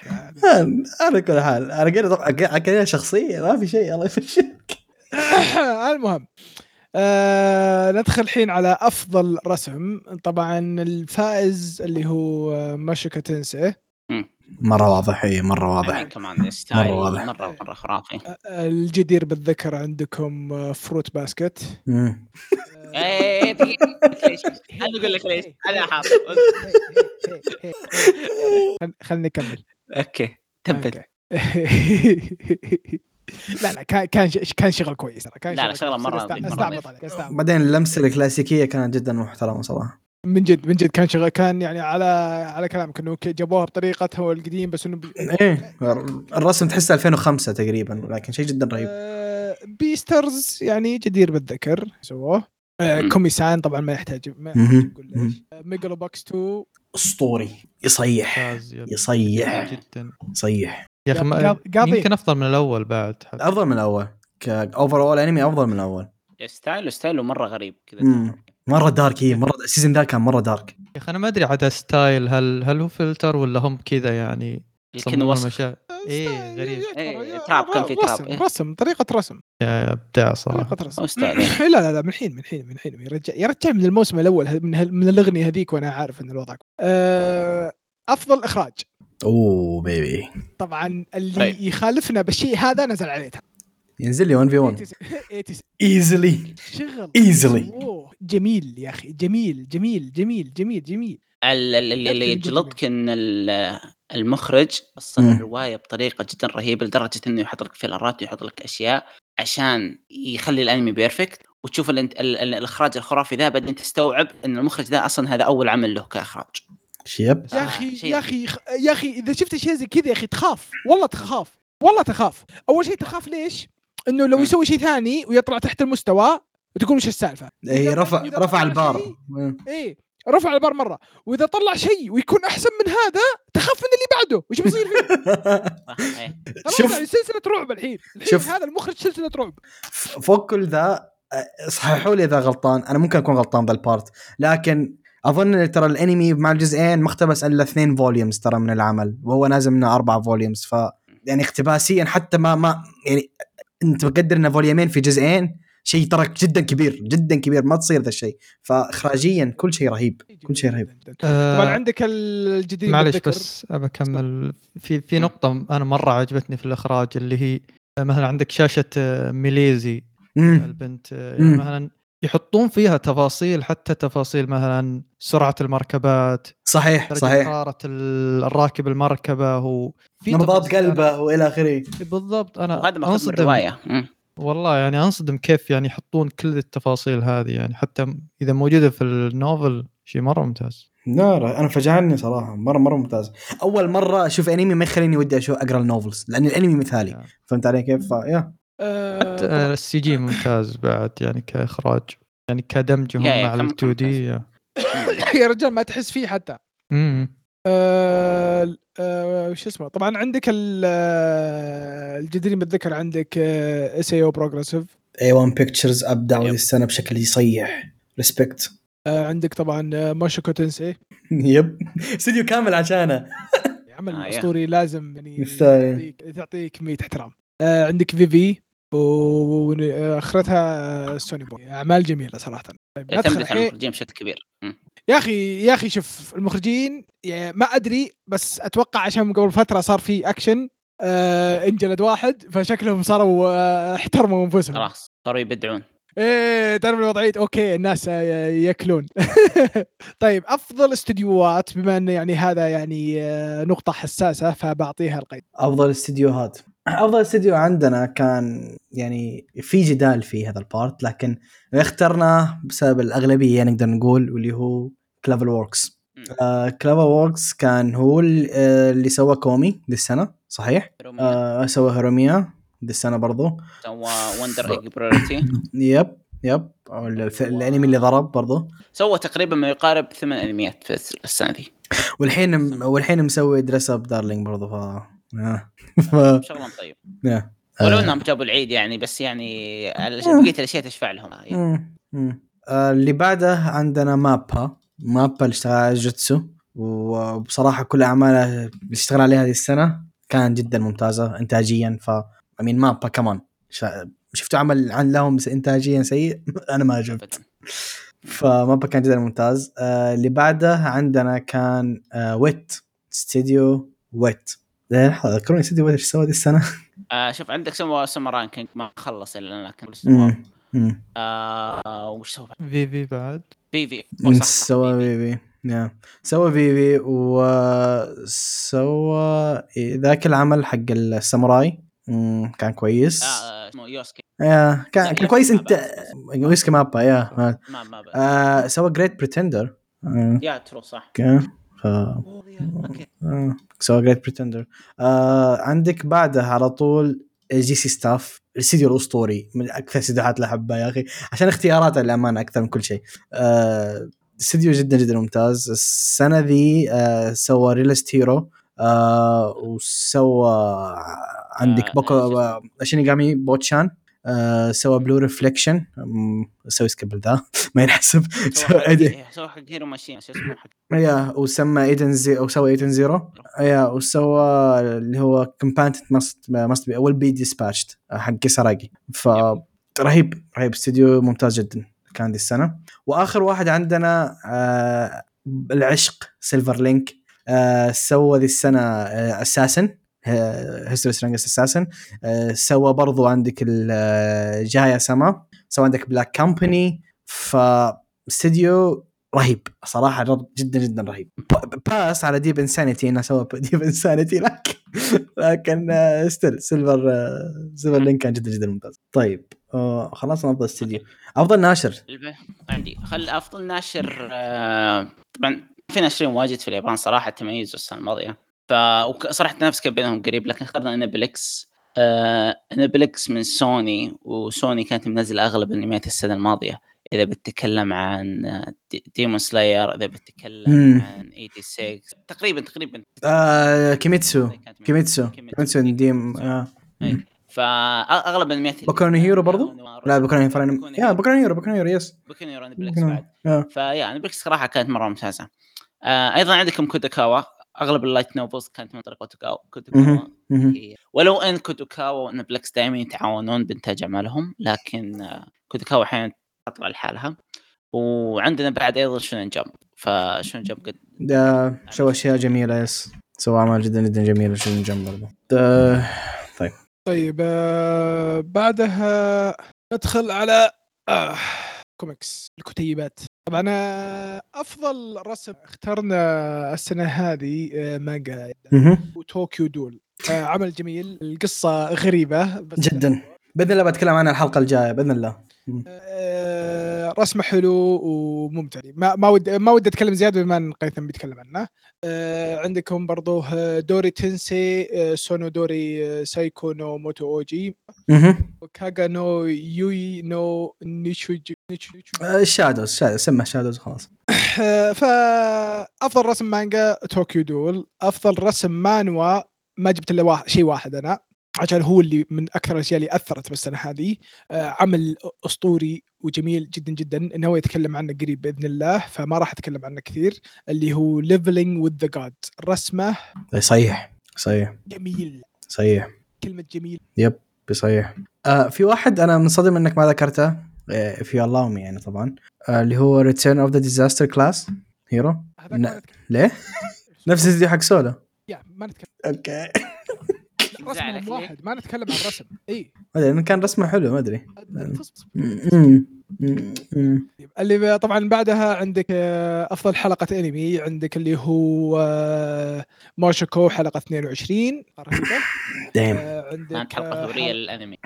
على كل حال أنا أتوقع كذا شخصيه ما في شيء الله يفشلك المهم آه ندخل الحين على أفضل رسم. طبعا الفائز اللي هو آه، موشوكو تنسي. مرة واضح اي مرة يعني واضح كمان style مرة واضح. مرة مرة خرافي. الجدير بالذكر عندكم Fruits Basket. آه، إيه دقيقة، ليش؟ أنا أقول لك ليش. أنا حاط خلني أكمل. okay تبت. لا لا كان كان ش- كان شغل كويس ترى كان لا، لا، شغلة استعبط. بعدين اللمسة الكلاسيكية كانت جدا محترمة صراحة. من جد من جد كان شغل كان يعني على على كلامك إنه جابوها بطريقته القديم بس إنه بي- إيه الرسم تحسه 2005 تقريبا لكن شيء جدا رهيب آه، بيسترز يعني جدير بالذكر سووه آه،. كوميسان طبعا ما يحتاج ما. يحتاج نقول ليش. آه، ميجالو بوكس 2 أسطوري يصيح. يصيح جدا يصيح يا أخي قاضي. يمكن أفضل من الأول بعد حتى. أفضل من الأول ك overall انمي أفضل من الأول style ه style ه مرة غريب كذا. مرة dark هي مرة ال season ذا كان مرة dark يا أخي أنا ما أدري عاد style هل هل هو فلتر ولا هم كذا يعني يصممون وسخ. مشاعر إيه غريب. إيه، تراب، كان في تراب، رسم إيه. رسم طريقة رسم. يا أبداع صراحة. طريقة رسم. مستعد. لا لا لا من الحين من الحين من الحين يا رجال يا رجال من الموسم الأول من, هال- من الأغنية هذيك وأنا عارف إن الوضع. أه أفضل إخراج. أوه baby طبعا اللي طيب. يخالفنا بالشيء هذا نزل عليه. ينزل لي 1 في 1 80 easily شغل Easily. أوه، جميل يا أخي جميل جميل جميل جميل جميل. ال- ال- اللي يجلطك إن ال- المخرج وصل. الرواية بطريقة جدا رهيبة لدرجة إنه يحط لك filler ات ويحط لك أشياء عشان يخلي الأنمي perfect وتشوف ال ال ال الإخراج الخرافي ذا بعدين تستوعب إن المخرج ذا أصلا هذا أول عمل له كإخراج. شيب. يا آه، أخي شيء يا أخي يا أخي إذا شفت شيء زي كذا يا أخي تخاف. والله تخاف والله تخاف. أول شيء تخاف ليش؟ إنه لو. يسوي شيء ثاني ويطلع تحت المستوى وتقول وش السالفة؟ اي رفع رفع البار شيء- إيه رفع البار مرة وإذا طلع شيء ويكون أحسن من هذا تخاف من اللي بعده وش بيصير فيه؟ شوف. سلسلة رعب الحين الحين شوف. هذا المخرج سلسلة رعب فوق كل ذا صححوا لي إذا غلطان أنا ممكن أكون غلطان ذا ال part لكن أظن إن ترى الأنمي مع الجزئين ما اقتبس الا اثنين volumes ترى من العمل وهو نازل منه أربع volumes ف يعني اقتباسيا حتى ما ما يعني انت مقدر ان volume ين في جزئين شيء ترى جدا كبير جدا كبير ما تصير ذا الشيء فاخراجيا كل شيء رهيب كل شيء رهيب آه، طبعا عندك الجديد معلش. بس أبى أكمل في في نقطة أنا مرة عجبتني في الإخراج اللي هي آه، مثلا عندك شاشة آه، ميليزي مم. البنت يعني مم. مثلا يحطون فيها تفاصيل حتى تفاصيل مثلا سرعة المركبات صحيح صحيح. حرارة ال- الراكب المركبة هو في نبضات قلبه وإلى آخره. بالضبط أنا ماخذ من أنصدم الرواية. والله يعني أنصدم كيف يعني يحطون كل التفاصيل هذه يعني حتى إذا موجودة في ال novel شيء مرة ممتاز. لا لا أنا فجعني صراحة مرة مرة ممتاز. أول مرة أشوف أنمي ما يخليني ودي أشوف أقرأ ال novels لأن الأنمي مثالي. فهمت علي كيف؟ فيا. حتى آه ال CG ممتاز بعد يعني كإخراج يعني كدمجهم مع ال 2 كم دي يا. رجال ما تحس فيه حتى. امم آه آه وش اسمه؟ طبعا عندك ال- الجديرين بالذكر عندك SAO Progressive A-1 Pictures ابدعوا السنة بشكل يصيح respect عندك طبعا ماشوكو تنسي yep. استوديو كامل عشانه عمل. أسطوري لازم يعني. تعطيك تعطيك كميه احترام. عندك Vivy واخرتها Sonny Boy أعمال جميلة صراحة. ندخل يعتمد على الحين المخرجين بشكل كبير. يا أخي يا أخي شوف المخرجين يعني ما أدري بس أتوقع عشان قبل فترة صار في اكشن آه انجلد واحد فشكلهم صاروا آه احترموا أنفسهم. خلاص صاروا يبدعون. إيه تعرف الوضعية okay الناس آه، يأكلون. طيب أفضل استديوهات بما انه يعني هذا يعني آه، نقطة حساسة فبعطيها القيد. أفضل استديوهات. أفضل استديو عندنا كان يعني في جدال في هذا البارت لكن اخترناه بسبب الأغلبية نقدر نقول واللي هو CloverWorks. آه CloverWorks كان هو آه، اللي سوى كومي ذي السنة صحيح؟ آه سوى هوريميا ذي السنة برضو. سوى Wonder Egg Priority yep yep. أو ال- الأنمي اللي ضرب برضو. سوى تقريبا ما يقارب ثمان أنميات في الس- السنة ذي والحين والحين مسوي Dress Up Darling برضو ف آه. ف شغلهم طيب. آه. ولو آه. إنهم جابوا العيد يعني بس يعني بقيه الأشياء تشفع لهم. يعني. آه، اللي بعده عندنا مابا. مابا اللي اشتغل على جوجوتسو وبصراحة كل أعماله اللي اشتغل عليها هذه السنة كان جدا ممتازة انتاجيا. ف I mean مابا كمان شفتوا عمل عن لهم انتاجيا سيء؟ أنا ما عجبت. فمابا كان جدا ممتاز. آه اللي بعده عندنا كان آه ويت. استديو ويت. لحظه ذكروني استديو ويت إيش سوى هذه السنة؟ آه شوف عندك سوى سمران كينج ما خلص إلا لكن. مم. آه وش سوى بعد؟ في في بعد. في في. سوى في Vivy yeah سوى Vivy وسوى ذاك العمل حق الساموراي. كان كويس. آه اسمه يوسكي. yeah كان كان كويس. انت. يوسكي مابا yeah ما ما بقى. آه سوى Great Pretender yeah true صح. okay آه، سوى Great Pretender آه عندك بعده على طول J.C.Staff الاستديو الاسطوري من أكثر استديوهات اللي أحبها يا أخي. عشان اختياراته للأمانة أكثر من كل شيء. آه استديو جدا جدا ممتاز. السنة ذي آه سوى Realist Hero آه وسوى عندك آه، بوكو شو اسمه؟ آه شينيغامي بوتشان آه سوى بلو ريفليكشن سوي سكيب ذا ما ينحسب. سوى حق- هيرو ماشين شو اسمه حق يا وسمى ايدن زي أو سوى ايدن زيرو يا وسوى اللي هو كومبانتد ماست ماست ويل بي ديسباتشد حق كيساراجي ف رهيب رهيب. استوديو ممتاز جدا كان دي السنة. وآخر واحد عندنا آه العشق Silver Link آه سوى ذي السنة assassin history strongest assassin سوى برضو عندك ال- آه، سما سوى عندك Black Company ف استديو رهيب. صراحة جدا جدا رهيب. بس على Deep Insanity إنه سوى Deep Insanity لكن لكن still Silver Silver Link كان جدا جدا ممتاز. طيب آه، خلاص أفضل استديو أفضل ناشر. الب- عندي. خل أفضل ناشر آه، طبعا في ناشرين واجد في اليابان صراحة تميزوا السنة الماضية. ف صراحة نفس كان بينهم قريب لكن اخترنا Aniplex آه Aniplex من سوني وسوني كانت منزلة أغلب انميات السنة الماضية. إذا بتتكلم عن آه، دي- Demon Slayer إذا بتتكلم مم. عن 86 تقريبا تقريبا. آه Kimetsu Kimetsu Kimetsu ديم آه. إيه. فاغلب انميات Boku no Hero برضو؟ لا Boku no Hero yeah Hero Hero yes Boku no Aniplex Boku no- بعد. آه. ف yeah Aniplex صراحة كانت مرة ممتازة. آه أيضا عندكم Kadokawa أغلب ال light novels كانت من طريق. هي- ولو إن Kadokawa و Aniplex دائما يتعاونون بإنتاج أعمالهم لكن Kadokawa أحيانا تطلع لحالها. وعندنا بعد أيضا Shonen Jump ف Shonen Jump قد ده سوى أشياء جميلة yes. سوى أعمال جدا جدا جميلة Shonen Jump برضه. ده- طيب. طيب آه بعدها ندخل على آه كوميكس الكتيبات. طبعا أفضل رسم اخترنا السنة هذه آه مانجا مهم. وطوكيو دول. آه عمل جميل القصة غريبة بس جدا. بإذن الله بتكلم عنها الحلقة الجاية بإذن الله. آه، رسمه حلو وممتع. ما ما ودي ما ودي أتكلم زيادة بما أن هيثم بيتكلم عنه. آه، عندكم برضو آه، دوري تنسي آه، سونو دوري آه، سايكو نو موتو اوجي. وكاغا نو يوي نو نيشو آه، الشادوز شادوز سمه شادوز خلاص. آه، فافضل رسم مانجا طوكيو دول. أفضل رسم مانوا ما جبت إلا واحد شيء واحد أنا. عشان هو اللي من أكثر الأشياء اللي أثرت بالسنة هذه. آه، عمل أسطوري وجميل جدا جدا. إنه هو يتكلم عنه قريب بإذن الله فما راح أتكلم عنه كثير. اللي هو Leveling with the Gods رسمة صحيح صحيح. جميل. صحيح. كلمة جميل. بصحيح آه في واحد أنا منصدم إنك ما ذكرته. آه في الله يعني طبعا. آه اللي هو Return of the Disaster Class Hero ليه؟ نفس الفيديو حق سولا يا ما نتكلم. okay. رسمهم؟ واحد ما نتكلم عن الرسم اي ما إنه كان رسمه حلو ما أدري. اللي طبعا بعدها عندك آه، أفضل حلقة أنمي. عندك اللي هو آه، Mushoku حلقة 22 رهيبه دايم. آه، عندك كانت حلقة ثورية للأنمي.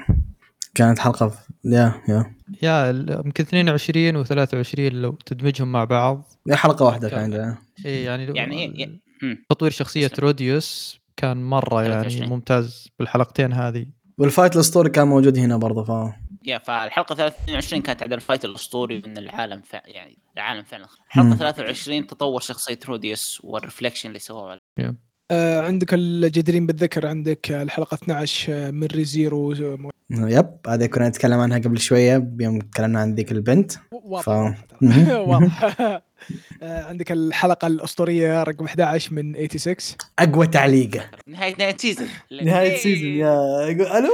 كانت حلقة yeah yeah. yeah ال- يمكن 22 و23 لو تدمجهم مع بعض. yeah حلقة واحدة كان عندنا اي يعني يعني ي- مم. تطوير شخصية. روديوس. كان مرة يعني 23. ممتاز بالحلقتين هذه. وال fight الأسطوري كان موجود هنا برضه ف yeah فالحلقة 23 كانت عن ال fight الأسطوري من العالم فع يعني العالم فعلا. الحلقة مم. 23 تطور شخصية روديوس وال reflection اللي سووه آه، عندك الجديرين بالذكر عندك الحلقة 12 من Re:Zero yep هذه كنا نتكلم عنها قبل شوية يوم تكلمنا عن ذيك البنت. واضح ف- واضح. آه، عندك الحلقة الأسطورية رقم 11 من 86 أقوى تعليقة. نهايه نهاية season نهاية season yeah ألو!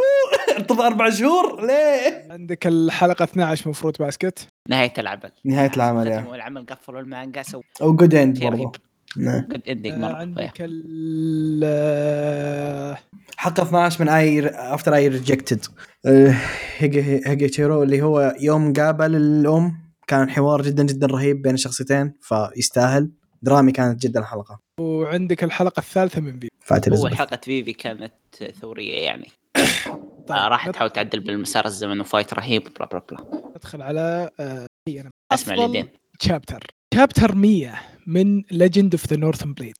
انتظر أربع شهور! ليه؟ عندك الحلقة 12 من Fruits Basket نهاية العمل. نهاية العمل yeah. ختموا العمل قفلوا المانجا سووا أو good end برضه. نعم. good ending مرة. عندك ال آه، حلقة 12 من اي After I Rejected Higehiro اللي هو يوم قابل الأم. كان حوار جدا جدا رهيب بين الشخصيتين فيستاهل. درامي كانت جدا الحلقة. وعندك الحلقة الثالثة من هو اليزابيث. حلقة Vivy كانت ثورية يعني. طيب، راح تحاول تعدل بالمسار الزمن و fight رهيب blah blah blah. ندخل على آه، أنا. اسمع اليدين chapter chapter 100 من Legend of the Northern Blade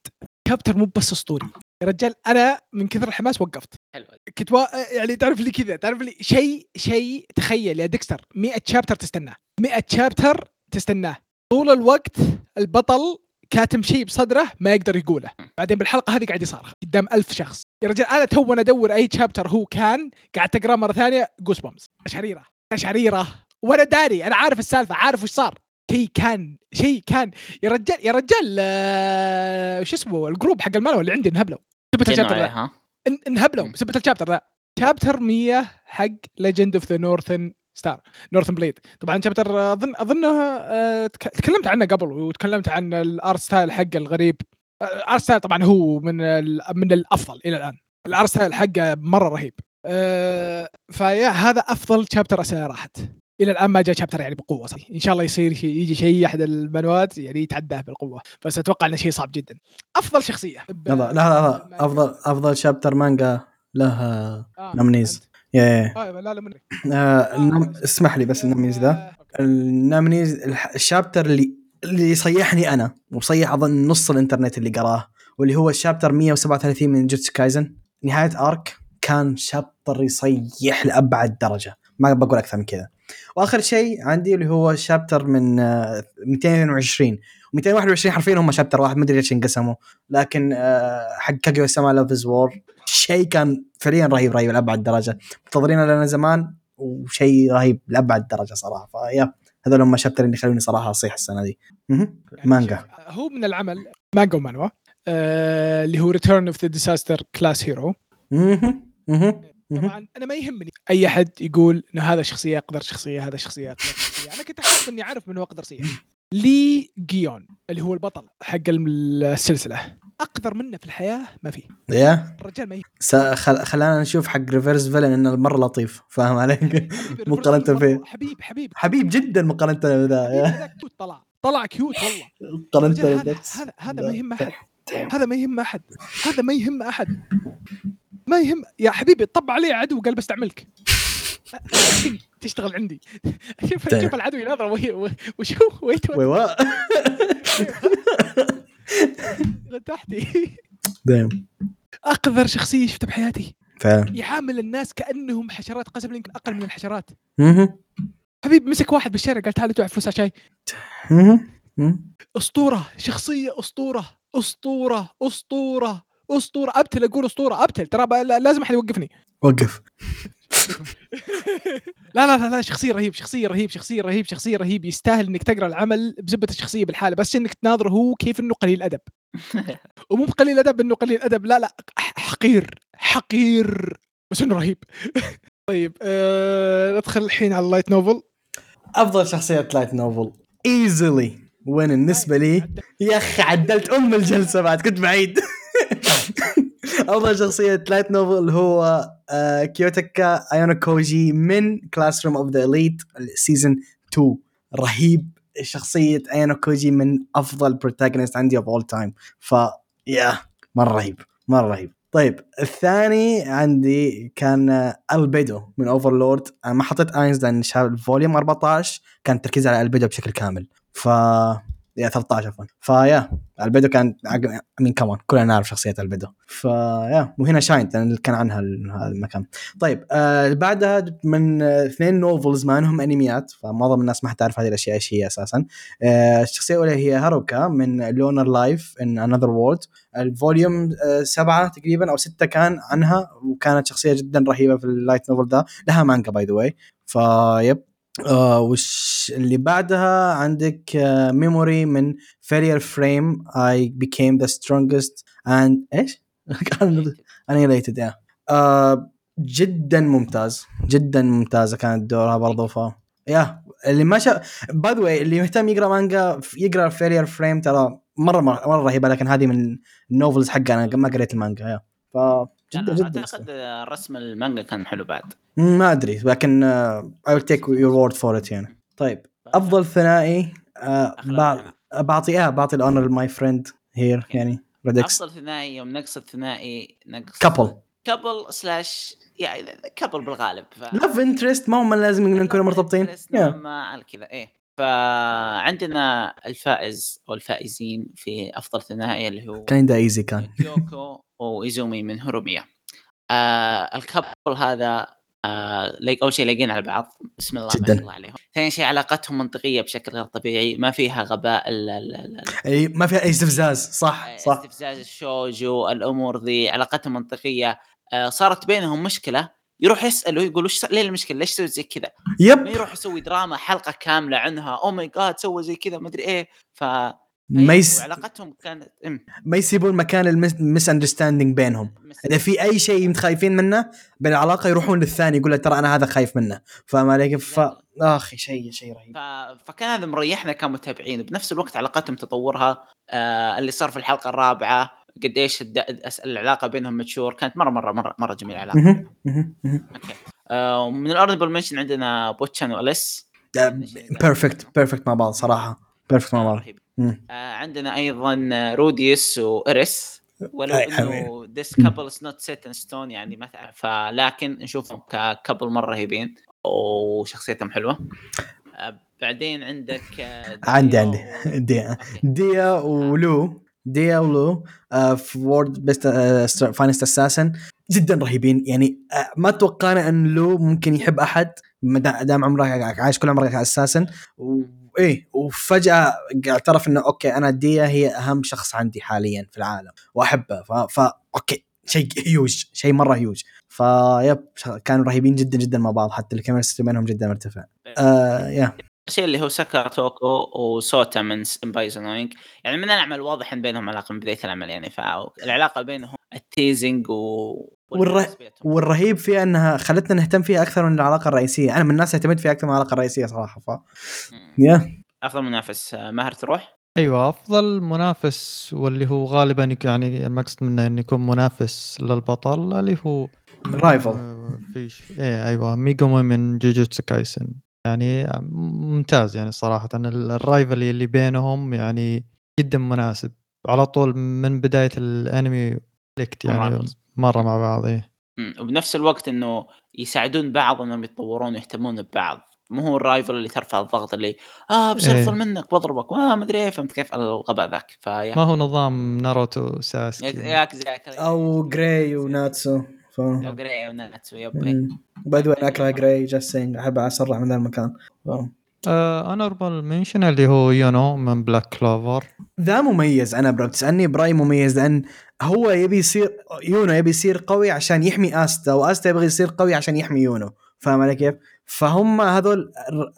chapter مو بس أسطوري. يا رجال أنا من كثر الحماس وقفت. حلو. كنت. يعني تعرف لي كذا تعرف لي شيء شيء تخيل يا ديكستر 100 chapter تستناه. 100 chapter تستناه. طول الوقت البطل كاتم شيء بصدره ما يقدر يقوله. بعدين بالحلقة هذه قاعد يصارخ قدام ألف شخص. يا رجال أنا تو أنا أدور أي chapter هو كان قاعد تقرا مرة ثانية goosebumps أشعريرة. أشعريرة. وأنا داري أنا عارف السالفة عارف وش صار. شيء كان شيء كان. يا رجال يا رجال آه، شو اسمه ال group حق المانوا اللي عندي انهبلوا. جنوا ال chapter ذا. ان- انهبلوا. بسبة ال chapter ذا. chapter 100 حق Legend of the Northern star Northern Blade طبعا chapter أظن أظنه آه، تك- تكلمت عنه قبل وتكلمت عن ال art style حقه الغريب. آه، ال art style طبعا هو من من الأفضل إلى الآن. ال art style حقه مرة رهيب. آه، ف yeah هذا أفضل chapter اسئله راحت إلى الآن ما جاء chapter يعني بقوة صحيح. إن شاء الله يصير شيء يجي شيء أحد المانوات يعني يتعداه بالقوة. بس أتوقع إنه شيء صعب جدا. أفضل شخصية. لا لا لا. أفضل أفضل chapter مانجا له آه، nominees أنت. yeah آه، لا لا من آه. اسمح لي بس ال nominees ذا ال nominees ال chapter اللي اللي يصيحني أنا وصيح أظن نص الإنترنت اللي قراه واللي هو ال chapter 137 من Jujutsu Kaisen نهاية arc كان chapter يصيح لأبعد درجة. ما بقول أكثر من كذا. وآخر شيء عندي اللي هو chapter من آه، 222 221 حرفيا هم chapter واحد ما أدري ليش انقسموا. لكن آه، حق كاجويا سما Love is War شيء كان فعليا رهيب رهيب لأبعد درجة. منتظرينه لنا زمان وشيء رهيب لأبعد درجة صراحة. فيا هذول هم ال chapter اللي يخلوني صراحة أصيح السنة دي. يعني مانجا. هو من العمل مانجا ومانوا آه اللي هو Return of the Disaster Class Hero. طبعا أنا ما يهمني. أي أحد يقول إنه هذا شخصية أقدر شخصية هذا شخصية أقدر شخصية أنا كنت احس إني عارف من هو أقدر شخصية. لي جيون اللي هو البطل حق السلسلة. أقدر منه في الحياة ما في. يا؟ الرجال ما. خلانا نشوف حق ريفرس فيلن إنه مره لطيف فاهم علي؟ حبيبي، مقارنة الرجال فيه. حبيب حبيب. حبيب جدا مقارنة بذا طلع. طلع كيوت والله. مقارنة. هذا هذا ما يهم أحد. هذا ما يهم أحد. هذا ما يهم أحد. ما يهم يا حبيبي طب علي عدو قال بستعملك. تشتغل عندي. شوف طيب. شوف العدو يناظر وهي وشو ويت ويوا تحتي. دايم. أقذر شخصية شفتها بحياتي. فعلا. يعامل الناس كأنهم حشرات قسم يمكن أقل من الحشرات. حبيب مسك واحد بالشارع قال تعال ادفع فلوس شاي. أسطورة شخصية أسطورة. أسطورة أسطورة. اسطورة أبتل أقول اسطورة أبتل. ترى لازم أحد يوقفني. وقف. لا لا لا لا شخصية رهيب شخصية رهيب شخصية رهيب شخصية رهيب. يستاهل إنك تقرأ العمل بزبدة الشخصية بالحالة بس إنك تناظره هو كيف إنه قليل ادب ومو بقليل ادب إنه قليل ادب لا لا حقير حقير بس إنه رهيب. طيب آه ندخل الحين على اللايت نوفل أفضل شخصية لايت نوفل ايزلي وين النسبة لي؟ يا أخي عدلت أم الجلسة بعد كنت بعيد. افضل شخصية light novel هو آه، كيوتاكا ايانوكوجي من Classroom of the Elite season 2 رهيب شخصية ايانوكوجي من أفضل protagonist عندي of all time ف يا مرة رهيب مرة رهيب. طيب الثاني عندي كان آه، البيدو من اوفرلورد أنا ما حطيت اينز لأن شاب ال volume 14 كان التركيز على البيدو بشكل كامل. ف يا 13 عفوا. فيا البيدو كان مين كمان كلنا نعرف شخصية البيدو فيا وهنا شاين لأن كان عنها المكان. طيب آه بعدها من اثنين نوفلز ما انهم انميات فمعظم الناس ما حتعرف هذه الأشياء إيش هي أساسا. آه الشخصية الأولى هي هاروكا من لونر لايف ان انذر وورد الفوليوم آه سبعة تقريبا أو ستة كان عنها وكانت شخصية جدا رهيبة في اللايت نوفل ده. لها مانجا باي ذا واي فيب آه وش اللي بعدها عندك ميموري من فيرير فريم I became the strongest and إيش؟ annihilated yeah. آه جدا ممتاز جدا ممتازة كانت دورها برضو ف يا اللي ما شاف باي ذا واي اللي مهتم يقرأ مانجا يقرأ فيرير فريم ترى مرة مرة, مرة رهيبة لكن هذه من النوفلز حقها أنا ما قريت المانجا يا ف جدا جدا أعتقد رسم المانجا كان حلو بعد. ما أدري لكن I will take your word for it يعني. طيب أفضل ثنائي آه أخلاق. بع- بعطي آه بعطي ال honor my friend here يعني ريدكس أفضل ثنائي يوم نقصد ثنائي نقص couple couple slash يعني couple بالغالب. ف... love interest ما هم لازم نكون مرتبطين. على كذا. إيه. فعندنا الفائز أو الفائزين في أفضل ثنائي اللي هو كان ده easy كان. كيوكو وايزومي من هوريميا. آه ال couple هذا آه أول شيء لايقين على بعض. بسم الله ما جداً. شاء الله عليهم. ثاني شيء علاقتهم منطقية بشكل غير طبيعي. ما فيها غباء ال- ال- ال- أي ما فيها أي استفزاز. صح صح. استفزاز ال shoujo الأمور ذي. علاقتهم منطقية. آه صارت بينهم مشكلة. يروح يساله يقول وش ليه المشكلة؟ ليش سويت زي كذا؟ ما يب يروح يسوي دراما حلقة كاملة عنها. oh my god سوى زي كذا ما أدري إيه. ف ما يس... علاقتهم كانت إم. ما يسيبون مكان المس اندرستاندينج بينهم. إذا في أي شيء خايفين منه بين العلاقة يروحون للثاني يقول له ترى أنا هذا خايف منه. فاهم علي؟ ف... أخي شيء شيء رهيب. ف... فكان هذا مريحنا كمتابعين. بنفس الوقت علاقتهم تطورها. آه اللي صار في الحلقة الرابعة قديش الد... العلاقة بينهم متشور كانت مره مره مره مرة جميلة العلاقة. أوكي. آه ومن الأرنبل منشن عندنا بوتشان وأليس. بيرفكت بيرفكت مع بعض صراحة. بيرفكت مع بعض. رهيب. آه عندنا أيضا روديوس وإريس. ولو إنه this couple is not set in stone يعني ما تعرف فلكن نشوفهم ككبل مرة رهيبين وشخصيتهم حلوة. آه بعدين عندك آه، عندي عندي. ديا. ديا ولو ديا ولو آه، في وورد بيست فاينست اساسن جدا رهيبين. يعني آه، ما توقعنا إن لو ممكن يحب أحد. دام عمره عايش كل عمره أساسا وايه وفجأة اعترف إنه أوكي أنا ديا هي أهم شخص عندي حاليا في العالم وأحبه. ف... ف... أوكي شيء هيوج شيء مرة هيوج فيب كانوا رهيبين جدا جدا مع بعض حتى الكيمستري بينهم جدا مرتفع. آه يا الشيء اللي هو سكر توكو وسوتا من امبايز نوينج يعني من العمل واضح إن بينهم علاقة من بداية العمل يعني. فالعلاقه بينهم التيزنج و والر- والرهيب فيها إنها خلتنا نهتم فيها أكثر من العلاقة الرئيسية. أنا من الناس اهتميت فيها أكثر من العلاقة الرئيسية صراحة ف yeah. أفضل منافس آه، ماهر تروح؟ أيوه أفضل منافس واللي هو غالبا يعني المقصد منه إنه يكون منافس للبطل اللي هو rival آه، في إيه أيوه ميجومي من جوجوتسو كايسن. يعني ممتاز يعني صراحة. ال- ال rivalry اللي بينهم يعني جدا مناسب. على طول من بداية الأنمي clicked يعني. مرة مع بعض مم. وبنفس الوقت إنه يساعدون بعض إنهم يتطورون ويهتمون ببعض. مو هو ال rival اللي ترفع الضغط اللي آه بصير إيه. منك بضربك. آه ما أدري إيه فهمت كيف؟ الغباء ذاك. ف yeah ما هو نظام ناروتو ساسكي أو جراي وناتسو ف أو جراي وناتسو yep. إيه. by the أنا أكره جراي just saying أحب اسرع من ذا المكان. ف... honorable mention اللي هو يونو من Black Clover ذا مميز. أنا bro بتسألني برأي مميز لأن هو يبي يصير يونو يبي يصير قوي عشان يحمي آستا وآستا يبغى يصير قوي عشان يحمي يونو فاهم علي كيف؟ فهم هذول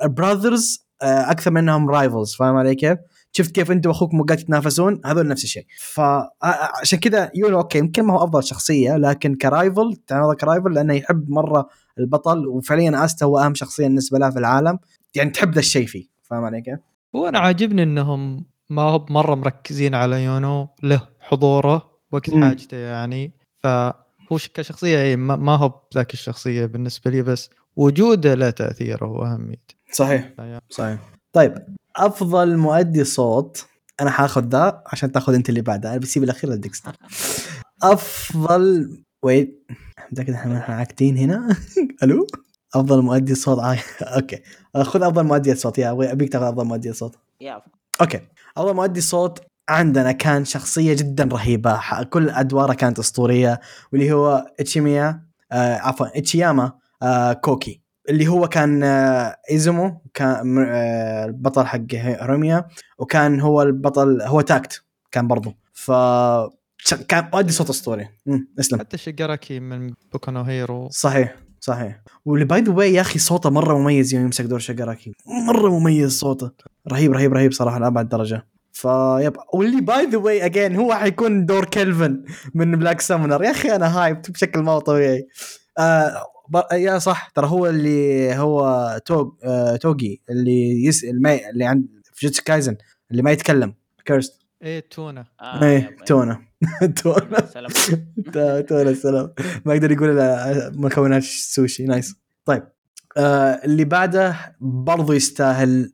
brothers أكثر منهم rivals فاهم علي كيف؟ شفت كيف انت وأخوك مو قاعد تتنافسون هذول نفس الشيء فعشان كذا يونو okay يمكن ما هو أفضل شخصية لكن ك rival تعامل ك rival لأنه يحب مرة البطل وفعليا آستا هو أهم شخصية بالنسبة له في العالم يعني تحب ذا الشيء فيه فاهم علي كيف؟ وأنا عاجبني إنهم ما هو مرة مركزين على يونو له حضوره وقت مم. حاجته يعني. فهو كشخصية إيه ما ما هو بذاك الشخصية بالنسبة لي بس وجوده له تاثيره واهميته صحيح. ف yeah- صحيح. طيب أفضل مؤدي صوت أنا حاخذ ذا عشان تأخذ أنت اللي بعده أنا بسيب الأخير لديكستر. أفضل wait متاكد إحنا إحنا عاكتين هنا. ألو؟ أفضل مؤدي صوت عا... okay. خذ أفضل مؤدي صوت. yeah أبيك تأخذ أفضل مؤدي صوت. yeah. okay. أفضل مؤدي صوت عندنا كان شخصية جدا رهيبة كل أدواره كانت أسطورية واللي هو إتشيميا آه عفوا إتشياما آه كوكي. اللي هو كان آه إيزومو كان آه البطل حق هيروميا وكان هو البطل هو تاكت كان برضو. ف كان مؤدي صوت أسطوري. اسلم. حتى شيجاراكي من بوكو نو هيرو. صحيح صحيح. واللي باي ذا واي يا أخي صوته مرة مميز يوم يمسك دور شاكاراكي مرة مميز صوته. رهيب رهيب رهيب صراحة لأبعد درجة. فيب واللي by the way again هو حيكون دور كلفن من Black Summoner يا أخي أنا hype بشكل ما هو طبيعي. آه yeah صح ترى هو اللي هو توج آه توجي اللي yes اللي, اللي عند في جوتسو كايزن اللي ما يتكلم. كيرست إيه تونا. آه إيه. تونا. تونا. سلام. تونا السلام ما يقدر يقول إلا مكونات سوشي. nice طيب. آه اللي بعده برضو يستاهل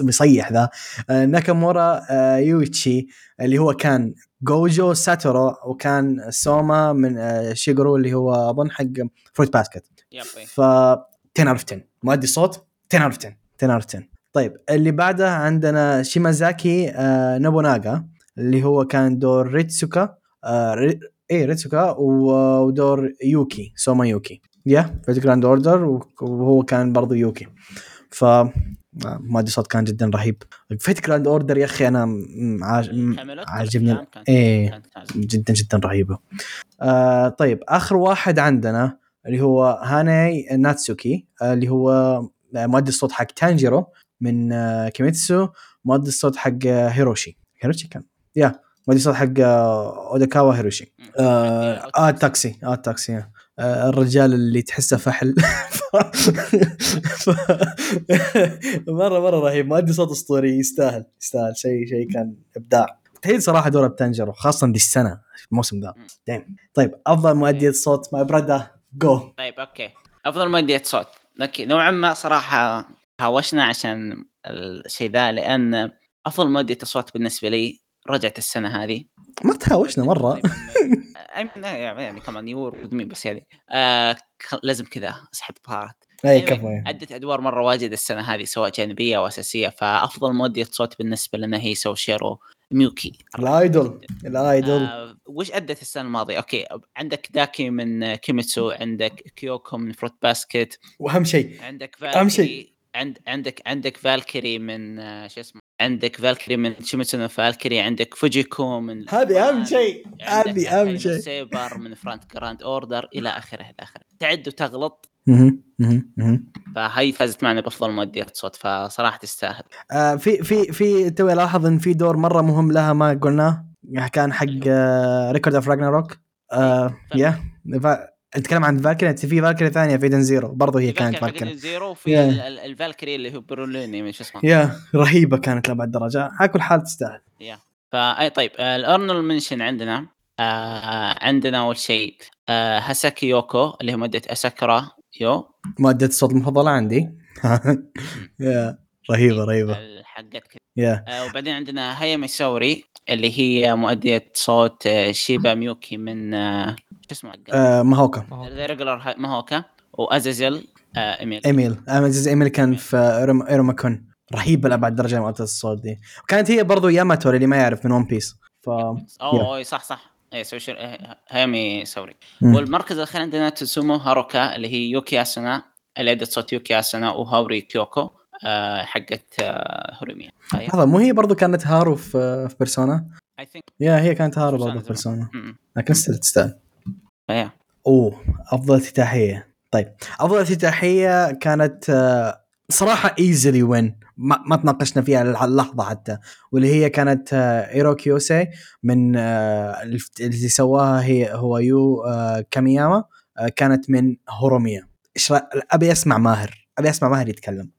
بيصيح ذا. آه ناكامورا آه يويتشي اللي هو كان جوجو ساتورو وكان سوما من آه شيجورو اللي هو أظن حق Fruit Basket إيه. ف 10 of 10 مؤدي صوت؟ 10 of 10 10 of 10 طيب اللي بعده عندنا شيمازاكي نوبوناغا اللي هو كان دور ريتسوكا ري... إيه ريتسوكا ودور يوكي سوما يوكي. yeah Fate Grand Order وهو كان برضو يوكي. ف مؤدي صوت كان جدا رهيب. Fate Grand Order يا أخي أنا عاج- عاجبني. عاجبة. جدا جدا رهيبة. آه طيب آخر واحد عندنا اللي هو هاني ناتسوكي آه اللي هو مؤدي الصوت حق تانجيرو من آه كيميتسو مؤدي الصوت حق آه هيروشي. هيروشي كان؟ yeah مؤدي الصوت حق آه اوداكاوا هيروشي. آه, آه تاكسي آه تاكسي آه الرجال اللي تحسه فحل. ف... مره مرة رهيب. مؤدي صوت أسطوري يستاهل يستاهل. شيء شيء كان إبداع. تهيد صراحة دورة بتنجرو خاصه دي السنة الموسم ذا. دايم. طيب أفضل مؤدية صوت مع بردا جو طيب أوكي. أفضل مؤدية صوت. أوكي. نوعا ما صراحة تهاوشنا عشان الشيء ذا لأن أفضل مؤدية اصوات بالنسبة لي رجعت السنة هذه. ما تهاوشنا مرة. يعني يعني كمان يور قدمي بس يعني آه لازم كذا أسحب بهارات. اي Anyway، كفو ادت أدوار مرة واجد السنة هذه سواء جانبية أو أساسية فأفضل مؤدية صوت بالنسبة لنا هي سوشيرو ميوكي. ال idol ال idol. آه وش ادت السنة الماضية؟ okay عندك داكي من كيميتسو عندك كيوكو من Fruit Basket وأهم شيء عندك أهم شيء. عند عندك عندك فالكري من آه، شو اسمه عندك فالكري من شيميتسو نو فالكري عندك فوجيكو من هذه أهم شيء هذه أهم شيء. سيبر من Fate Grand Order إلى آخره إلى آخره. تعد وتغلط. فهي فازت معنا بأفضل مؤدية صوت فصراحة تستاهل. آه في في في توي لاحظ إن في دور مرة مهم لها ما قلناه كان حق ريكورد اوف راجناروك يا نتكلم عن فالكري في فالكري ثانية في دن زيرو برضه هي كانت فالكري الزيرو وفي يا. ال- الفالكري اللي هو بروليني شو اسمه. يا رهيبة كانت لأبعد درجة. على كل حال تستاهل. فاي طيب آه، الارنول منشن عندنا آه عندنا أول شيء آه هاساكي يوكو اللي هي مؤدية أساكرا يو. مادة الصوت المفضلة عندي. يا رهيبة رهيبة. حقت كذا يا آه وبعدين عندنا هيا ميسوري اللي هي مؤدية صوت آه شيبا ميوكي من آه شو اسمه آه ماهوكا. ريجولار ماهوكا. وأزازيل آه إيميل. إيميل. أمازيز إيميل كان في إيروم- ايروما كون رهيبة لأبعد درجة مادة الصوت دي. وكانت هي برضو ياماتوري اللي ما يعرف من ون بيس ف أوه أوه، صح صح. اي سوي شر... آه، هيامي سوري. مم. والمركز الأخير عندنا تسومو هاروكا اللي هي يوكي اسنا اللي ادت صوت يوكي اسنا وهاوري كيوكو. حقت آه هوريميا لحظة مو هي برضو كانت هارو في في بيرسونا؟ I think yeah هي كانت هارو برضو في بيرسونا. لكن still تستاهل. ف yeah أوه أفضل افتتاحيه طيب أفضل افتتاحيه كانت آه، صراحة easily وين ما, ما تناقشنا فيها لح- اللحظه حتى. واللي هي كانت آه، ايرو كيوسي من آه، اللي سواها هي هو يو آه، كامياما آه، كانت من هوريميا أبي أسمع ماهر. أبي أسمع ماهر يتكلم.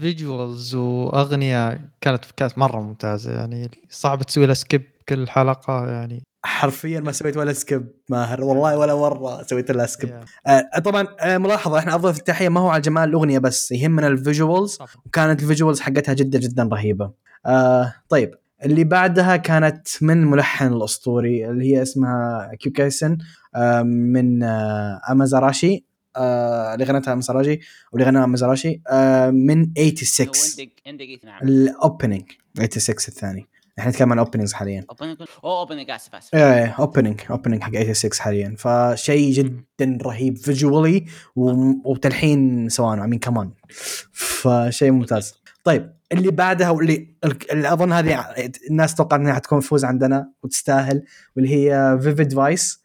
visuals واغنيه كانت كانت مرة ممتازة. يعني صعب تسوي لها skip كل حلقة يعني. حرفيا ما سويت ولا skip ماهر والله ولا مرة سويت لها skip يا. آه، طبعا آه، ملاحظة إحنا أفضل افتتاحيه ما هو على جمال الأغنية بس يهمنا ال visuals. وكانت ال visuals حقتها جدا جدا رهيبة. آه طيب. اللي بعدها كانت من ملحن الأسطوري اللي هي اسمها كيوكايسن آه من آه امازاراشي آه اللي غنتها امازاراشي واللي غناها امازاراشي آه من 86 عندك عندك نعم ال opening 86 الثاني. إحنا نتكلم عن openings حاليا. opening opening آسف آسف. إيه opening opening حق 86 حاليا. فشيء جدا رهيب visually وتلحين سواء عمين كمان فشيء ممتاز. طيب اللي بعدها واللي اللي أظن هذه الناس توقعت إنها حتكون فوز عندنا وتستاهل واللي هي Vivid Vice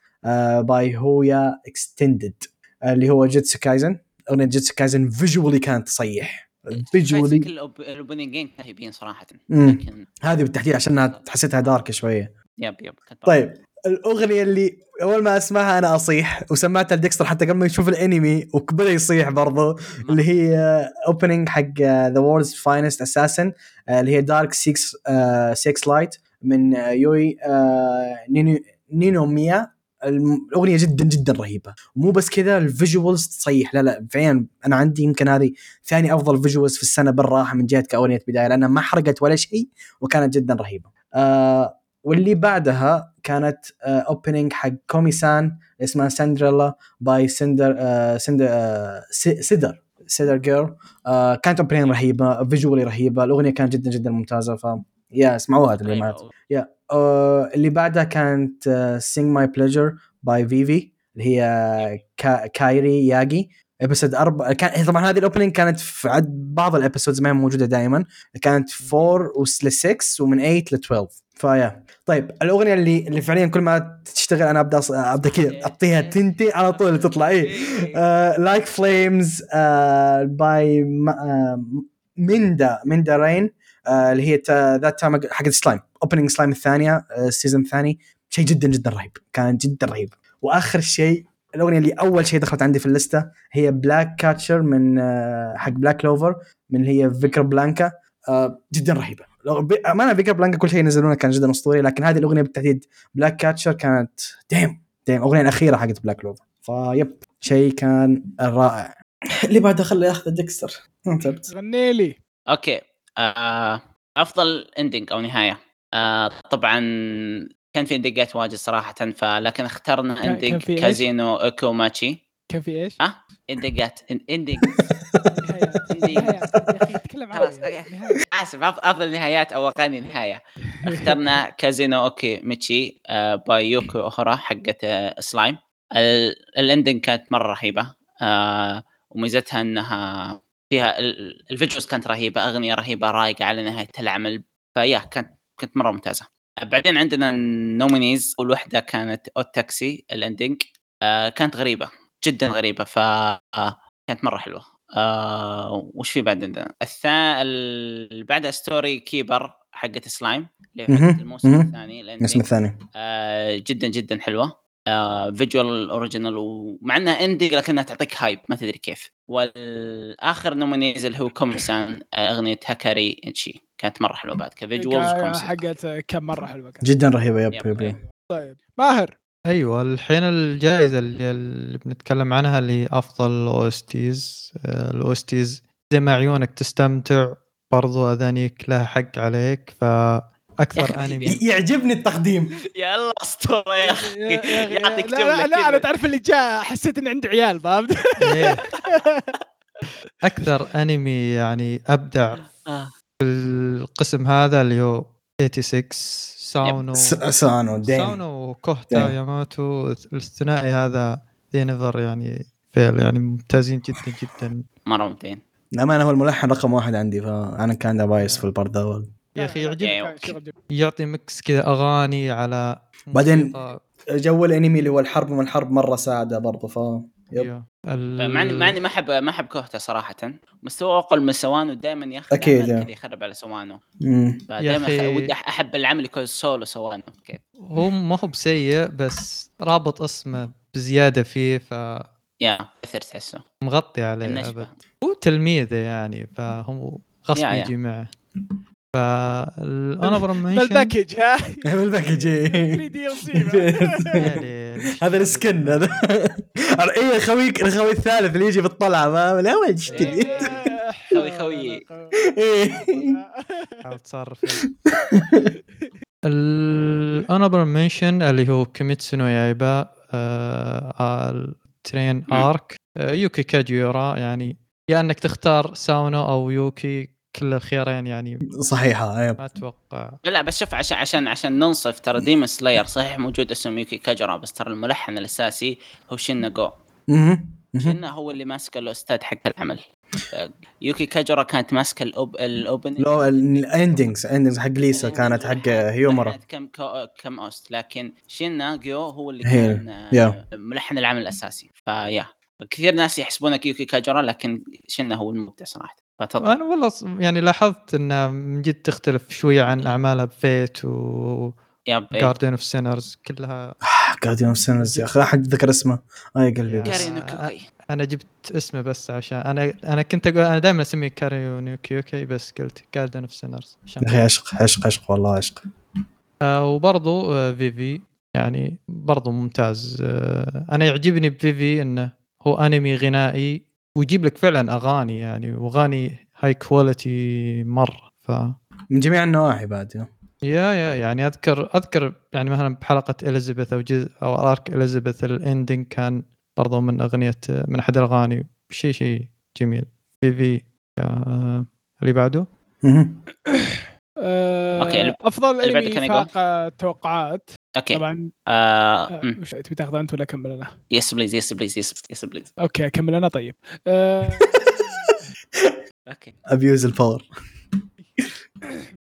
by Who-ya Extended اللي هو جيتسو كايزن. أغنية جيتسو كايزن visually كانت تصيح. visually كل ال opening ين رهيبين صراحة. لكن هذه بالتحديد عشانها حسيتها dark شوية. yep yep طيب الأغنية اللي أول ما أسمعها أنا أصيح. وسمعتها لديكستر حتى قبل ما يشوف الأنمي وبدا يصيح برضو. اللي هي opening حق The World's Finest Assassin اللي هي Dark seeks light من يوي آه، نينو نينوميا. الأغنية جدا جدا رهيبة. ومو بس كذا ال visuals تصيح. لا لا فعلا أنا عندي يمكن هذه ثاني أفضل visuals في السنة بالراحة من جهة كأغنية بداية لأنها ما حرقت ولا شيء وكانت جدا رهيبة. آه واللي بعدها كانت opening حق كومي سان اسمها Cinderella by سندر آه سندر آه سي- Cider Cider Girl. آه كانت opening رهيبة visually رهيبة. الأغنية كانت جدا جدا ممتازة ف yeah اسمعوها طيب، yeah اللي بعدها كانت Sing My Pleasure by Vivy اللي هي كا كايري ياجي episode أربعة كان طبعا هذه ال opening كانت في عد بعض ال episodes ما هي موجودة دائما كانت 4 ل 6 ومن 8 ل 12 ف yeah طيب الأغنية اللي اللي فعليا كل ما تشتغل أنا أبدأ أص- أبدأ كذا أعطيها تنتي على طول تطلع. اي Like Flames by مندا MindaRyn اللي هي That Time حقت سلايم opening سلايم الثانية ال season الثاني شيء جدا جدا رهيب. كان جدا رهيب. وآخر شيء الأغنية اللي أول شيء دخلت عندي في اللسته هي Black Catcher من آه، حق Black Clover من اللي هي فيكر بلانكا آه، جدا رهيبة. ب- امانه فيكر بلانكا كل شيء ينزلونه كان جدا أسطوري لكن هذه الأغنية بالتحديد Black Catcher كانت damn damn الاغنيه الأخيرة حقت Black Clover ف yep. شيء كان رائع. اللي بعده خليه ياخذ ديكستر غني لي. okay. آه أفضل ending أو نهاية. آه طبعا كان في ending ات واجد صراحة فلكن اخترنا ending؟ كازينو اوكو ماتشي كان في إيش؟ ها؟ ending ات ending خلاص،. آسف أفضل نهايات أو اغاني نهاية. اخترنا كازينو أوكي ميتشي آه by يوكو اوهورا حقت آه سلايم ال- ال ending كانت مرة رهيبة. آه وميزتها إنها فيها ال- ال visuals كانت رهيبة أغنية رهيبة رايقه على نهاية العمل ف yeah كانت كانت مرة ممتازة. بعدين عندنا ال nominees والوحدة كانت Odd Taxi ال ending آه كانت غريبة جدا غريبة ف آه كانت مرة حلوة. آه وش في بعد عندنا؟ الثا بعدها Story Keeper حقت سلايم اللي الموسم. الثاني ال ending الثاني. آه جدا جدا حلوة. visual original ومع انها ending لكنها تعطيك hype ما تدري كيف. والآخر nominees اللي هو كومسان آه أغنية هاكاري انشي كانت مرة حلوة بعد ك visuals حقت كم مرة حلوة كانت. جدا رهيبة yep yep. yep yep. طيب. ماهر. أيوه الحين الجائزة اللي, اللي بنتكلم عنها اللي هي افضل OSTs ال OSTs زي ما عيونك تستمتع برضو أذانيك لها حق عليك يا فاكثر أخي انمي يعجبني التقديم. يا الله اسطوره يا أخي. يعطيك لا لا, لا أنا. تعرف اللي جاء حسيت ان عندي عيال فهمت؟ إيه. أكثر انمي يعني أبدع آه. في القسم هذا اللي هو 86 ساونو. س- سانو ديم ساونو وكوهتا. ياماتو الثنائي هذا ذي نظر يعني فيل يعني ممتازين جدا جدا. مرة ممتعين. للأمانة هو الملحن رقم واحد عندي فأنا كان بايس في البارت الأول يا أخي لا، لا، يعجب أيوة. كان شغل جميل. يعطي مكس كذا أغاني على بعدين-. جو الأنمي اللي هو الحرب من الحرب مرة ساعدة برضه ف يب. مع اني مع اني ما احب ما أحب كوهتا صراحة مستوى أقل من سوانو دائما يا أخي. كذا يخرب على سوانو أخي- ودي أحب العمل يكون سولو سوانو كيف هو ما هو بسيء بس رابط اسمه بزيادة فيه فمغطي يا كثر تحسه عليه النشبة. أبد هو تلميذة يعني فهو غصب. يجي معه فال honorable mention بال package ها؟ بال package 3 DLC يعني هذا السكن هذا. اي خويك الخوي الثالث اللي يجي بالطلعة ما لا وين تشتري خوي خوي. إيه. حاول تصرف. ال honorable mention اللي هو كيميتسو نو يايبا آه، ال train مم. arc آه، يوكي كاجيورا يعني يا إنك تختار ساونو أو يوكي كل الخيارين يعني. صحيحة أيوة. ما أتوقع. لا بس شوف عشان عشان عشان ننصف ترى ديمون سلاير صحيح موجود اسم يوكي كاجرا بس ترى الملحن الأساسي هو شينا جو. شينا هو اللي ماسك الأستاذ حق العمل. يوكي كاجرا كانت ماسكة ال op ال open لو ال endings endings حق ليسا كانت حق هيومرا لحنت كم كم OST. لكن شينا جيو هو اللي كان. ملحن العمل الأساسي. ف yeah. كثير ناس يحسبونك يوكي كاجرا لكن شينا هو المبدع صراحة؟ فتفضل. أنا والله يعني لاحظت انها من جد تختلف شوية عن اعمالها بفيت و Garden of Sinners كلها. Garden of Sinners يا أخي أحد ذكر اسمه؟ اي قلبي. يا. بس كاري نوكوكي أنا جبت اسمه بس عشان أنا أنا كنت أقول أنا دائما أسميه كاريو نيوكيوكي بس قلت Garden of Sinners عشان يا أخي عشق عشق عشق والله عشق. آه وبرضو آه فيفي يعني برضو ممتاز. آه أنا يعجبني بفيفي إنه هو أنمي غنائي ويجيب لك فعلا أغاني يعني وأغاني high quality مرة ف من جميع النواحي بعد yeah. yeah يعني أذكر أذكر يعني مثلا بحلقة اليزابيث أو جزء أو arc اليزابيث ال ending كان برضو من أغنية من أحد الأغاني شيء شيء جميل فيفي آه اللي بعده. آه، أفضل أنمي. فاق التوقعات okay. طبعا آه آه، تبي تاخذ أنت ولا أكمل أنا؟ yes please yes please yes yes please okay أكمل أنا طيب. آه، okay. abuse ال power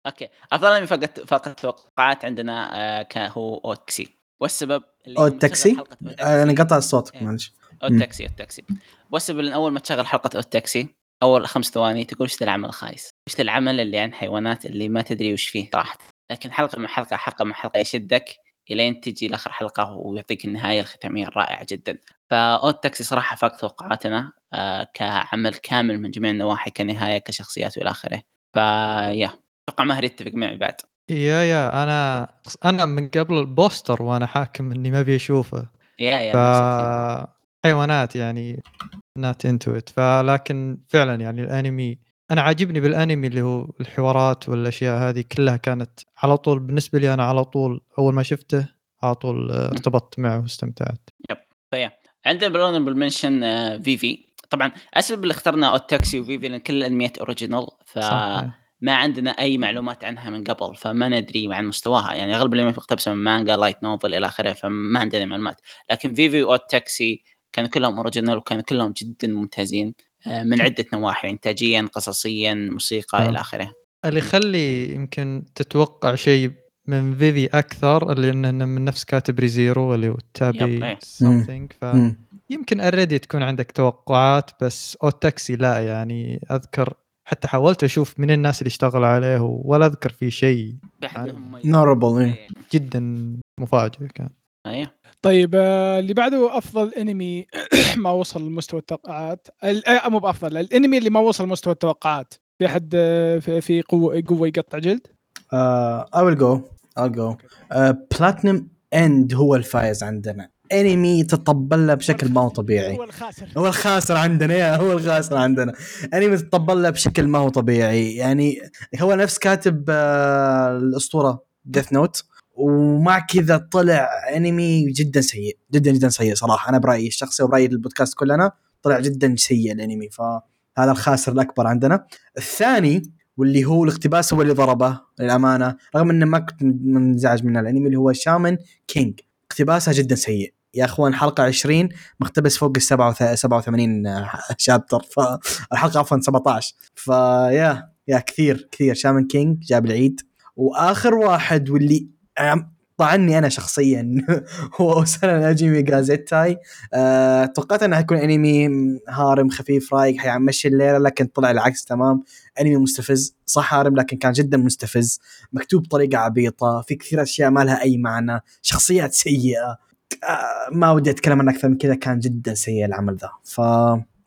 okay. أفضل انمي فقط فقط توقعات عندنا آه هو أود تاكسي والسبب اللي أو لما أود تاكسي تشغل حلقة أود تاكسي- أنا قطع الصوت إيه. معلش. أو مم. أود تاكسي أود تاكسي والسبب ان أول ما تشغل حلقة أود تاكسي أول خمس ثواني تقول وش ذا العمل الخايس؟ وش ذا العمل اللي عن حيوانات اللي ما تدري وش فيه؟ صراحة لكن حلقة من حلقة حلقة من حلقة يشدك. إلين تجي لآخر حلقة ويعطيك النهاية الختامية الرائعة جدا. فأود تاكسي صراحة فاق توقعاتنا آه كعمل كامل من جميع النواحي كنهاية كشخصيات وإلى آخره. ف yeah أتوقع ماهر يتفق معي بعد. yeah yeah أنا أنا من قبل البوستر وأنا حاكم إني ما أبي أشوفه. yeah yeah ف. حيوانات يعني not into it فلكن فعلا يعني الأنمي أنا عاجبني بالأنمي اللي هو الحوارات والأشياء هذه كلها كانت على طول بالنسبة لي أنا على طول أول ما شفته على طول آه، ارتبطت معه واستمتعت. ف yeah عندنا بال honorable mention فيفي طبعا السبب اللي اخترنا أود تاكسي وفيفي لأن كل الأنميات original ف ما عندنا أي معلومات عنها من قبل فما ندري عن مستواها. يعني اغلب اللي مقتبسة من مانجا light novel إلى آخره فما عندنا معلومات. لكن فيفي وأود تاكسي كانوا كلهم original وكانوا كلهم جدا ممتازين. من عدة نواحي انتاجيا قصصيا موسيقى آه. إلى آخره اللي يخلي يمكن تتوقع شيء من فيفي أكثر لأنه من نفس كاتب ريزيرو اللي هو تابي إيه. something مم. فيمكن already تكون عندك توقعات بس أود تاكسي لا يعني أذكر حتى حاولت أشوف من الناس اللي اشتغلوا عليه ولا أذكر في شيء. notable إيه. إيه. جدا مفاجئ كان أيوه طيب آه، اللي بعده أفضل انمي ما وصل لمستوى التوقعات. ال- آه، مو بأفضل الانمي اللي ما وصل لمستوى التوقعات. في أحد آه، في في قوة قوة يقطع جلد؟ I will go. I'll go. بلاتنم اند هو الفايز عندنا. انمي تطبل له بشكل ما هو طبيعي. هو الخاسر. هو الخاسر عندنا yeah هو الخاسر عندنا. انمي تطبل له بشكل ما هو طبيعي. يعني هو نفس كاتب آه، الأسطورة ديث نوت ومع كذا طلع أنمي جدا سيء جدا جدا سيء صراحة. أنا برأيي الشخصي وبرأيي البودكاست كلنا طلع جدا سيء الأنمي فهذا الخاسر الأكبر عندنا. الثاني واللي هو الاقتباس هو اللي ضربه للأمانة رغم إنه ما كنت منزعج من الأنمي اللي هو شامان كينج اقتباسها جدا سيء. يا أخوان حلقة 20 مقتبس فوق ال 87 chapter فالحلقه عفوا 17 ف yeah yeah كثير كثير. شامان كينج جاب العيد. وآخر واحد واللي طعني أنا شخصيا هو أوسانا ناجيمي جازيتاي أه توقعت إنه حيكون أنمي هارم خفيف رايق حيمشي الليلة لكن طلع العكس تمام. أنمي مستفز صح هارم لكن كان جدا مستفز. مكتوب بطريقة عبيطة في كثير أشياء ما لها أي معنى. شخصيات سيئة. آه، ما ودي أتكلم عن أكثر من كذا كان جدا سيء العمل ذا. ف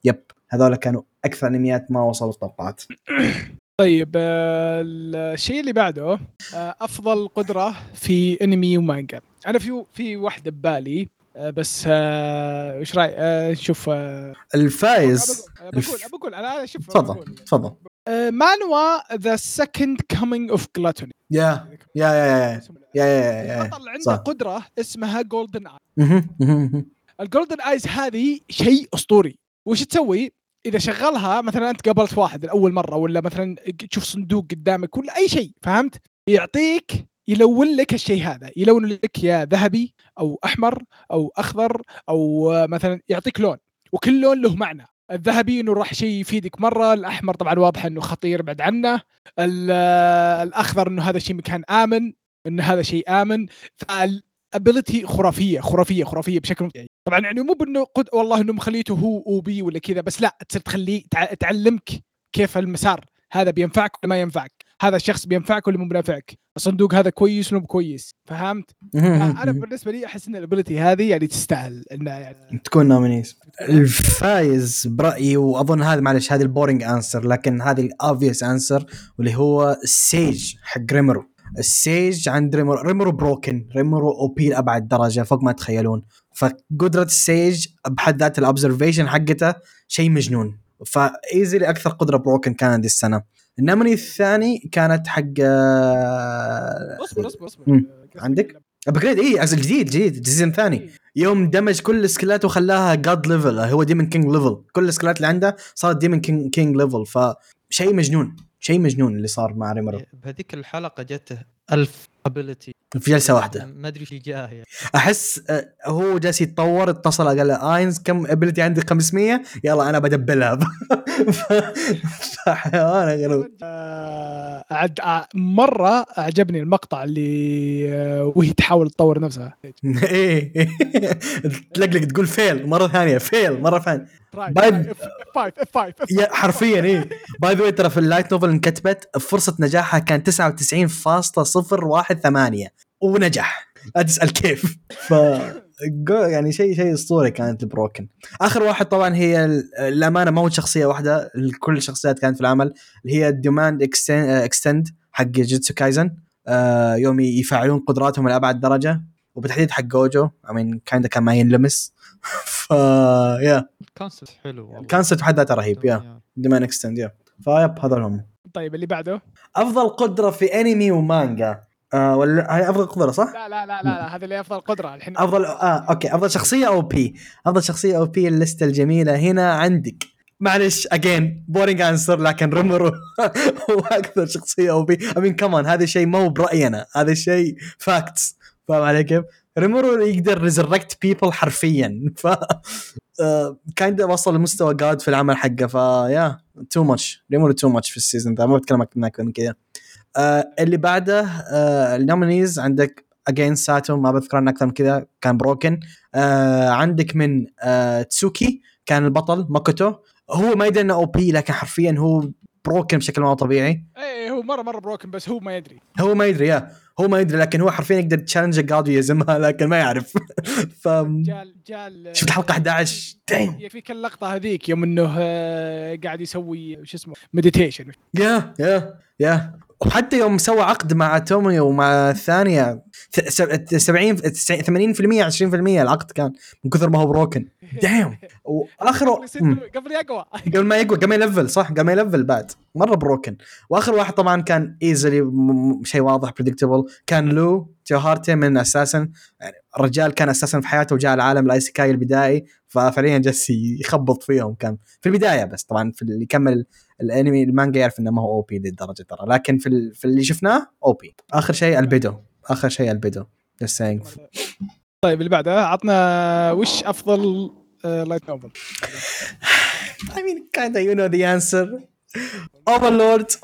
يب هذول كانوا أكثر أنميات ما وصلوا التوقعات. طيب آه، الشيء اللي بعده آه، أفضل قدرة في أنمي ومانجا. أنا في في واحدة ببالي آه، بس إيش رايك شوف آه، الفايز. بقول بقول أنا شوف تفضل. تفضل. مانوا The Second Coming of Gluttony yeah yeah yeah yeah yeah البطل عنده. قدرة اسمها golden اي. ال golden eyes هذه شيء أسطوري. وش تسوي؟ إذا شغلها مثلا أنت قابلت واحد لأول مرة ولا مثلا تشوف صندوق قدامك ولا أي شيء فهمت؟ يعطيك يلون لك الشيء هذا يلون لك يا ذهبي أو أحمر أو أخضر أو مثلا يعطيك لون وكل لون له معنى. الذهبي إنه راح شيء يفيدك مرة الأحمر طبعا واضح إنه خطير بعد عنه ال- الأخضر إنه هذا شيء مكان آمن ان هذا شيء آمن. فال ability خرافية خرافية خرافية بشكل مو طبيعي طبعا يعني مو بأنه قد والله إنه مخليته هو OP ولا كذا بس لا تصير تخليه تع- تعلمك كيف المسار. هذا بينفعك ولا ما ينفعك؟ هذا الشخص بينفعك ولا مو بينفعك؟ الصندوق هذا كويس ولا مو كويس؟ فهمت؟ أنا بالنسبة لي أحس إن ال ability هذه يعني تستاهل انها يعني تكون nominees الفايز برأيي وأظن هذا معلش هذه ال boring answer لكن هذه ال obvious answer واللي هو ال sage حق ريمرو ال sage عند ريمرو ريمرو broken ريمرو OP لأبعد درجة فوق ما تتخيلون فقدرة ال sage بحد ذات ال observation حقته شيء مجنون. ف easily أكثر قدرة broken كان هذه السنة. ال nominee الثاني كانت حق آه، اصبر اصبر اصبر. مم. عندك؟ upgrade اي جديد جديد ال season الثاني يوم دمج كل السكيلات وخلاها god level هو demon king level كل السكيلات اللي عنده صارت demon king, king level فشيء مجنون. شيء مجنون اللي صار مع ريمرو بهذيك الحلقة جته ألف ability في جلسة واحدة. ما أدري إيش جاه يعني أحس هو جالس يتطور اتصل قال له آينز كم ability عندي 500 يلا أنا بدبلها. فحيوان غريب. عد مرة أعجبني المقطع اللي وهي تحاول تطور نفسها. إيه تلقلق تقول fail مرة ثانية fail مرة ثانية. باي- F5 F5 yeah حرفيا إيه. by the ترى في ال light novel انكتبت فرصة نجاحها كان 99.018 ونجح. لا تسأل كيف. ف يعني شيء شيء اسطوري كانت ال broken آخر واحد طبعا هي ال- الأمانة ما هو شخصية واحدة كل الشخصيات كانت في العمل اللي هي ال domain extend حق جيتسو كايزن آه، يوم يفعلون قدراتهم لأبعد درجة وبالتحديد حق جوجو I mean كان كان ما ينلمس. ف yeah ال concept حلو والله. concept بحد ذاته رهيب yeah domain extend يا فيب هذول هم. طيب اللي بعده؟ أفضل قدرة في انمي ومانجا. آه ولا هاي أفضل قدرة صح؟ لا لا لا لا, لا هذا اللي أفضل قدرة الحين. أفضل آه okay أفضل شخصية OP أفضل شخصية OP الليستة الجميلة هنا عندك. معلش again boring answer لكن ريمورو هو أكثر شخصية OP I mean come on هذا شيء مو برأينا هذا شيء facts فاهم علي كيف؟ ريمورو يقدر resurrect people حرفيا. ف kind وصل لمستوى god في العمل حقه ف yeah too much ريمورو too much في ال season ذا ما بتكلم أكثر من كذا. آه اللي بعده آه ال nominees عندك again ساتو ما بذكر عنه أكثر من كذا كان broken آه عندك من آه تسوكي كان البطل ماكوتو هو ما يدري إنه OP لكن حرفيا هو broken بشكل ما طبيعي. إيه هو مرة مرة broken بس هو ما يدري. هو ما يدري yeah. هو ما يدري لكن هو حرفيا يقدر challenge god ويهزمها لكن ما يعرف. ف جال جال شفت حلقه 11 damn يكفيك اللقطه هذيك يوم إنه آه، قاعد يسوي شو اسمه meditation yeah yeah yeah. وحتى يوم سوى عقد مع تومي ومع الثانية ث- س- 70 80% 20% العقد كان من كثر ما هو broken damn وآخر. قبل يقوى. قبل ما يقوى قبل ما يلفل صح قبل ما يلفل بعد. مرة broken وآخر واحد طبعا كان easily شيء واضح predictable كان لو تيوهارتي من أساسا يعني الرجال كان أساسا في حياته وجاء العالم الايسيكاي البدائي ففعليا جالس يخبط فيهم كان. في البداية بس طبعا في اللي يكمل الأنمي المانجا يعرف إنه ما هو OP للدرجة ترى لكن في, ال- في اللي شفناه OP آخر شيء البيدو آخر شيء البيدو. Just saying. طيب اللي بعده عطنا وش أفضل light novel I mean kind of you know the answer. Overlord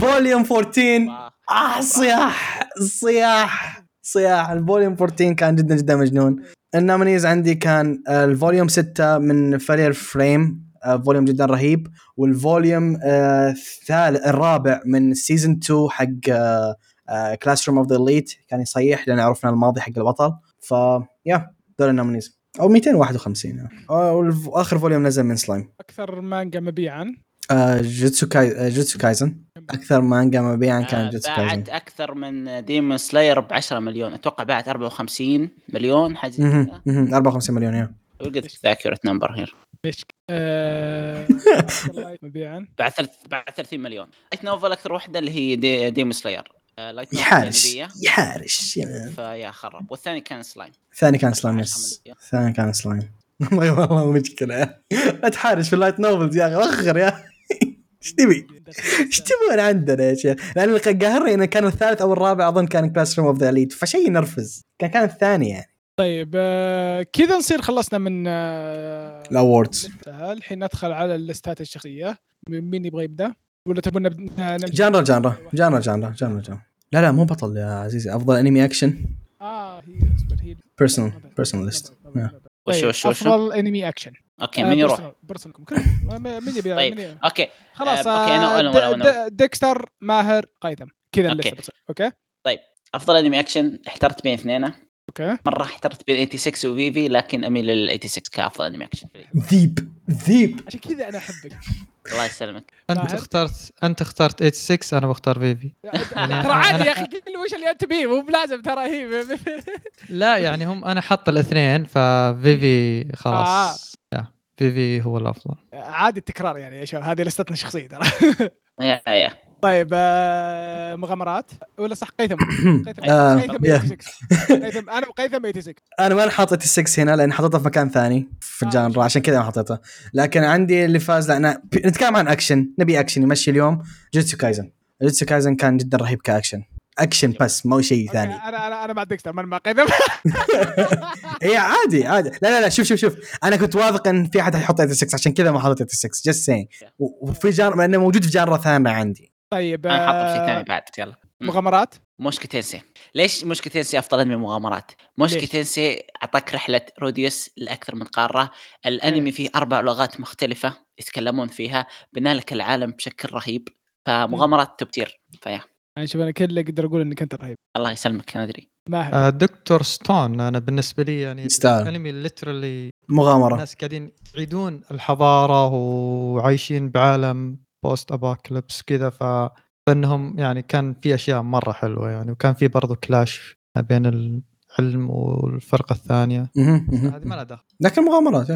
volume 14 آه صياح صياح صياح. ال volume 14 كان جدا جدا مجنون. ال nominees عندي كان آه، ال volume 6 من فالير فريم آه، volume جدا رهيب. وال volume آه، الثالث الرابع من season 2 حق آه، Classroom of the Elite كان يصيح لأن عرفنا الماضي حق البطل. ف yeah دول ال nominees أو 251 آه، والف- واخر volume نزل من سلايم أكثر مانجا مبيعا. آه، جوتسو كاي جوتسو كايزن. أكثر مانجا مبيعا كان آه، جوتسو كايزن. باعت أكثر من Demon Slayer ب 10 مليون. أتوقع باعت 54 مليون حاجة زي مهم، كذا. مهم، 54 مليون يا. وقلت ذاكرة number here إيش؟ آه، مبيعا. بعد ثلاث بعد 30 مليون. light novel أكثر واحدة اللي هي دي Demon Slayer light novel يحارش يحارش yeah. ف yeah خرب. والثاني كان سلايم الثاني كان سلايم 10 yes. الثاني كان سلايم والله والله مشكلة. لا تحارش في ال light novels يا أخي وخر يا. إيش تبي؟ إيش تبون عندنا يا شيخ؟ لأن اللي قهرني إنه كان الثالث أو الرابع أظن كان Classroom of the Elite فشيء ينرفز كان كان الثاني يعني طيب آه، كذا نصير خلصنا من آه، ال awards. الحين ندخل على اللستات الشخصية مين يبغى يبدأ؟ ولا تبون؟ جانرا جانرا جانرا جانرا جانرا جانرا لا لا مو بطل يا عزيزي أفضل انمي اكشن آه هي اصبر هي Personal- personal list. Yeah. وش طيب وش وش أفضل انمي اكشن okay مين يروح؟ personal مين يبي طيب؟ okay. خلاص آه، أوكي، أنا- أنا- آه، د- د- ديكستر ماهر قيثم. كذا بتصير okay. أفضل أنمي أكشن احترت بين اثنين. okay. مرة احترت بين 86 وفيفي لكن أميل لل 86 كأفضل أنمي أكشن. ذيب ذيب. عشان كذا أنا أحبك. الله يسلمك. أنت؟ اخترت أنت اخترت 86 أنا بختار فيفي ترى عادي يا أخي قل وش اللي أنت بيه مو بلازم ترى هي لا يعني هم أنا حط الاثنين ففيفي آه. خلاص. يا فيفي هو الأفضل. عادي التكرار يعني يا شباب هذه لستنا الشخصيه ترى. yeah yeah. طيب آه، مغامرات؟ ولا صح قيثم. قيثم آه، قيثم yeah. 86 قيثم أنا وقيثم 86 أنا ما حاطط السكس هنا لأن حطيتها في مكان ثاني في آه، ال genre عشان كذا ما حطيتها لكن عندي اللي فاز لأن نتكلم عن اكشن نبي اكشن يمشي اليوم. جوجوتسو كايسن جوجوتسو كايسن كان جدا رهيب كاكشن. اكشن بس مو شيء ثاني. أنا أنا أنا مع ديكستر ما مع قيثم. هي عادي عادي. لا لا لا شوف شوف شوف. أنا كنت واثق إن في أحد حيحط 86 عشان كذا ما حطيت 86 just saying وفي genre لأنه موجود في genre ثانية عندي. طيب أنا حاطه شيء آه، ثاني بعد يلا. مغامرات؟ موشوكو تينسي ليش موشوكو تينسي أفضل انمي مغامرات؟ موشوكو تينسي أعطاك رحلة روديوس لأكثر من قارة، الأنمي فيه أربع لغات مختلفة يتكلمون فيها، بنى لك العالم بشكل رهيب، فمغامرات top tier ف yeah. يعني شوف أنا كل اللي أقدر أقول إنك أنت رهيب. الله يسلمك أنا أدري. ماهر آه، دكتور ستون أنا بالنسبة لي يعني يستاهل. انمي literally مغامرة. الناس قاعدين يعيدون الحضارة وعايشين بعالم post apocalypse كذا ف فإنهم يعني كان في أشياء مرة حلوة يعني وكان في برضو clash ما بين العلم والفرقة الثانية. هذه ما لها دخل. لكن مغامرات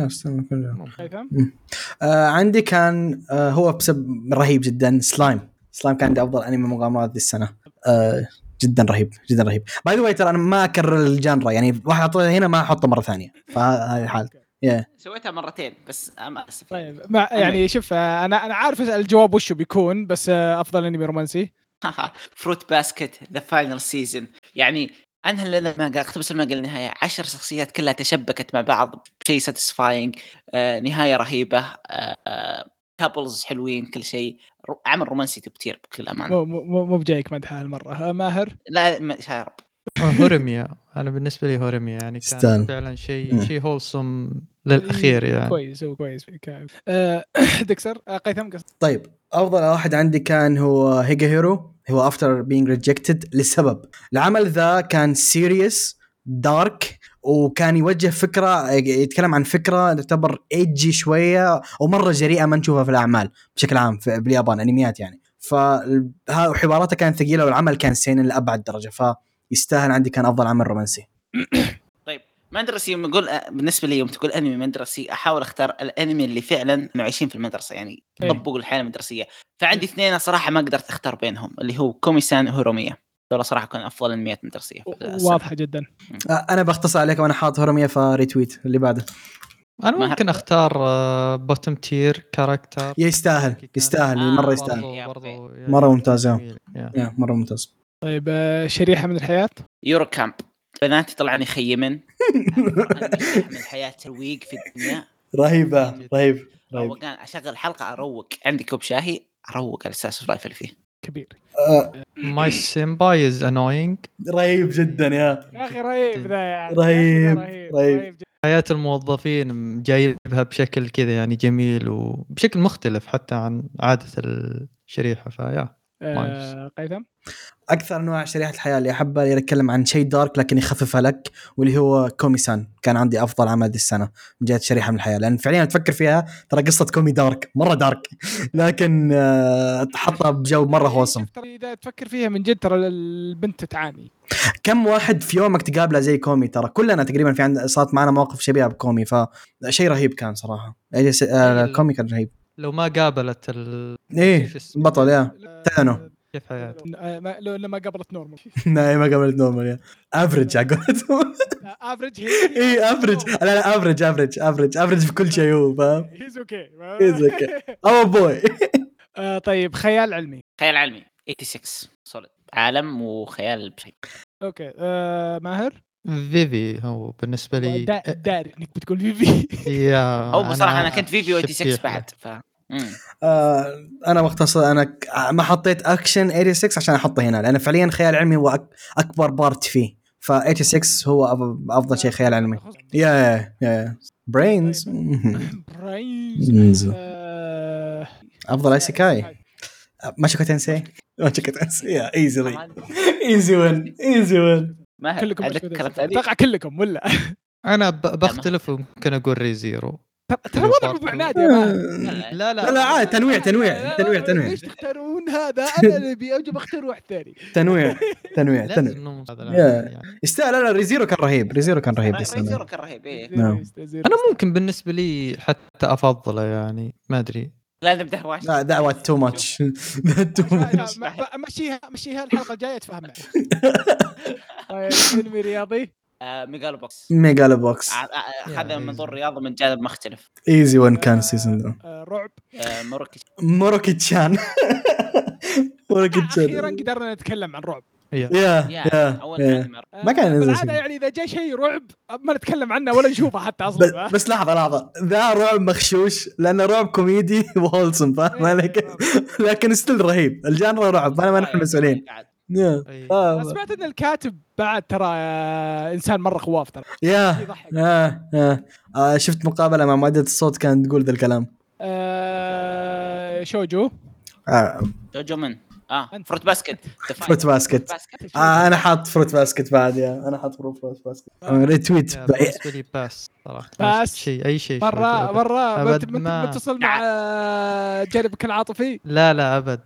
آه عندي كان آه هو بسبب رهيب جدا سلايم. سلايم كان عندي أفضل أنمي مغامرات ذي السنة. آه جدا رهيب جدا رهيب. by the way ترى أنا ما أكرر ال genre يعني واحد اعطيه هنا ما أحطه مرة ثانية. فهذه الحال. يا سويتها مرتين بس أنا أسف. طيب مع يعني شوف آه، أنا أنا عارف الجواب وش بيكون بس آه، أفضل أنمي رومانسي. Fruits Basket the final season يعني انهى المانجا اقتبس المانجا للنهايه عشر شخصيات كلها تشبكت مع بعض بشيء satisfying آه نهاية رهيبة آه couples حلوين كل شيء. عمل رومانسي كثير بكل أمانة. مو مو مو بجايك مدح هالمره آه، ماهر؟ لا ما- يا رب هوريميا. أنا بالنسبة لي هوريميا يعني. كان فعلا شيء. شيء wholesome للأخير يعني. كويس هو كويس آه، ديكستر آه، قيثم قصد طيب أفضل واحد عندي كان هو هيجيهيرو هو After Being Rejected لسبب. العمل ذا كان serious dark وكان يوجه فكرة يتكلم عن فكرة تعتبر ايجي شوية ومرة جريئة ما نشوفها في الأعمال بشكل عام في باليابان أنميات يعني. فحواراته كانت ثقيلة والعمل كان seinen لأبعد درجة فيستاهل عندي كان أفضل عمل رومانسي. مدرسي يوم أقول بالنسبة لي يوم تقول أنمي مدرسي أحاول أختار الأنمي اللي فعلا عايشين في المدرسة يعني إيه. يطبقوا الحياة المدرسية. فعندي اثنين صراحة ما قدرت أختار بينهم اللي هو كوميسان وهوريميا دول صراحة كانوا أفضل انميات مدرسيه في السنة. واضحة جدا. آه، أنا بختصر عليك وأنا حاط هوريميا فريتويت اللي بعده. أنا ممكن أختار Bottom-tier Character يستاهل يستاهل آه، مرة. يستاهل. برضو. يعني مرة ممتاز، مرة ممتاز. طيب آه، شريحة من الحياة؟ يورو كامب بناتي طلعن يخيمن. من الحياة ترويق في الدنيا. رهيبة رهيب رهيب. أشغل حلقة أروق. عندي كوب شاهي أروق على أساس اللي فيه. كبير. My Senpai is Annoying رهيب جدا yeah. أخي رهيب ذا يعني رهيب، رهيب رهيب. حياة الموظفين جايبها بشكل كذا يعني جميل وبشكل مختلف حتى عن عادة الشريحة ف yeah. قيثم؟ أكثر انواع شريحة الحياة اللي احبها اللي يتكلم عن شيء dark لكن يخففها لك واللي هو كوميسان. كان عندي أفضل عمل دي السنة من جهة شريحة من الحياة. لأن فعليا تفكر فيها ترى قصة كومي dark مرة dark. لكن آه، حطها بجو مرة wholesome ترى إذا تفكر فيها من جد ترى البنت تعاني. كم واحد في يومك تقابله زي كومي؟ ترى كلنا تقريبا في عند صارت معنا مواقف شبيهة بكومي فشيء رهيب كان صراحة. يعني آه، كومي كان رهيب. لو ما قابلت ال... إيه شو اسمه؟ بطل يا. تادانو. كيف حياته؟ ما- لو لما قابلت نورمال. لا ما قابلت normal yeah. average على قولتهم. average اي average لا لا average average average average في كل شيء هو فاهم؟ He's okay He's okay. Oh boy طيب خيال علمي. خيال علمي 86 solid عالم وخيال بشيء. okay آه، ماهر؟ فيفي هو بالنسبة لي دا- داري إنك بتقول فيفي. yeah أو بصراحة أنا كنت فيفي و 86 شبيح. بعد ف. آه أنا مختصر أنا ما حطيت اكشن 86 عشان أحطه هنا لأن فعليا خيال علمي هو أكبر part فيه ف 86 هو أفضل شيء خيال علمي. yeah yeah yeah. brains brains آه، أفضل isekai موشوكو تينسي موشوكو تينسي yeah easy easy win easy win ما كلكم أتوقع كلكم ولا؟ أنا. بختلف وممكن أقول ري زيرو ترى- ابو عناد يا ماهر. لا لا. لا عادي تنويع تنويع تنويع تنويع. ليش تختارون هذا؟ أنا اللي أبي أجي بختار واحد ثاني. تنويع تنويع تنويع. يستاهل لا لا Re:Zero كان رهيب Re:Zero كان رهيب Re:Zero كان رهيب إيه. نعم. أنا ممكن بالنسبة لي حتى أفضله يعني ما أدري. لا نبدا هواش لا دعوة too much too much مشيها مشيها الحلقة الجاية تفهم معي طيب انمي رياضي؟ Megalo Box Megalo Box هذا. منظور رياضه من جانب مختلف. easy win كان ال season ذا رعب. آه، Mieruko Mieruko-chan Mieruko أخيرا chan قدرنا نتكلم عن رعب. yeah. yeah yeah yeah أول yeah. ما ما كان ينزل بالعادة. يعني إذا جاء شيء رعب ما نتكلم عنه ولا نشوفه حتى بس, أصلا بس لحظة لحظة ذا رعب مغشوش لأنه رعب كوميدي و wholesome فاهم عليك؟ لكن still رهيب ال genre رعب أنا ما نحن مسؤولين yeah أي. آه. سمعت إن الكاتب بعد ترى آه، إنسان مرة خواف ترى yeah آه آه. آه شفت مقابلة مع مؤدية الصوت كانت تقول ذا الكلام آه، شوجو آه جوجو من آه. Fruits Basket Fruits Basket آه أنا حاط Fruits Basket بعد yeah. أنا حاط Fruits Basket retweet yeah بالنسبة لي pass صراحة. pass. شيء أي شيء مره. مره متصل مع جانبك العاطفي لا لا أبد.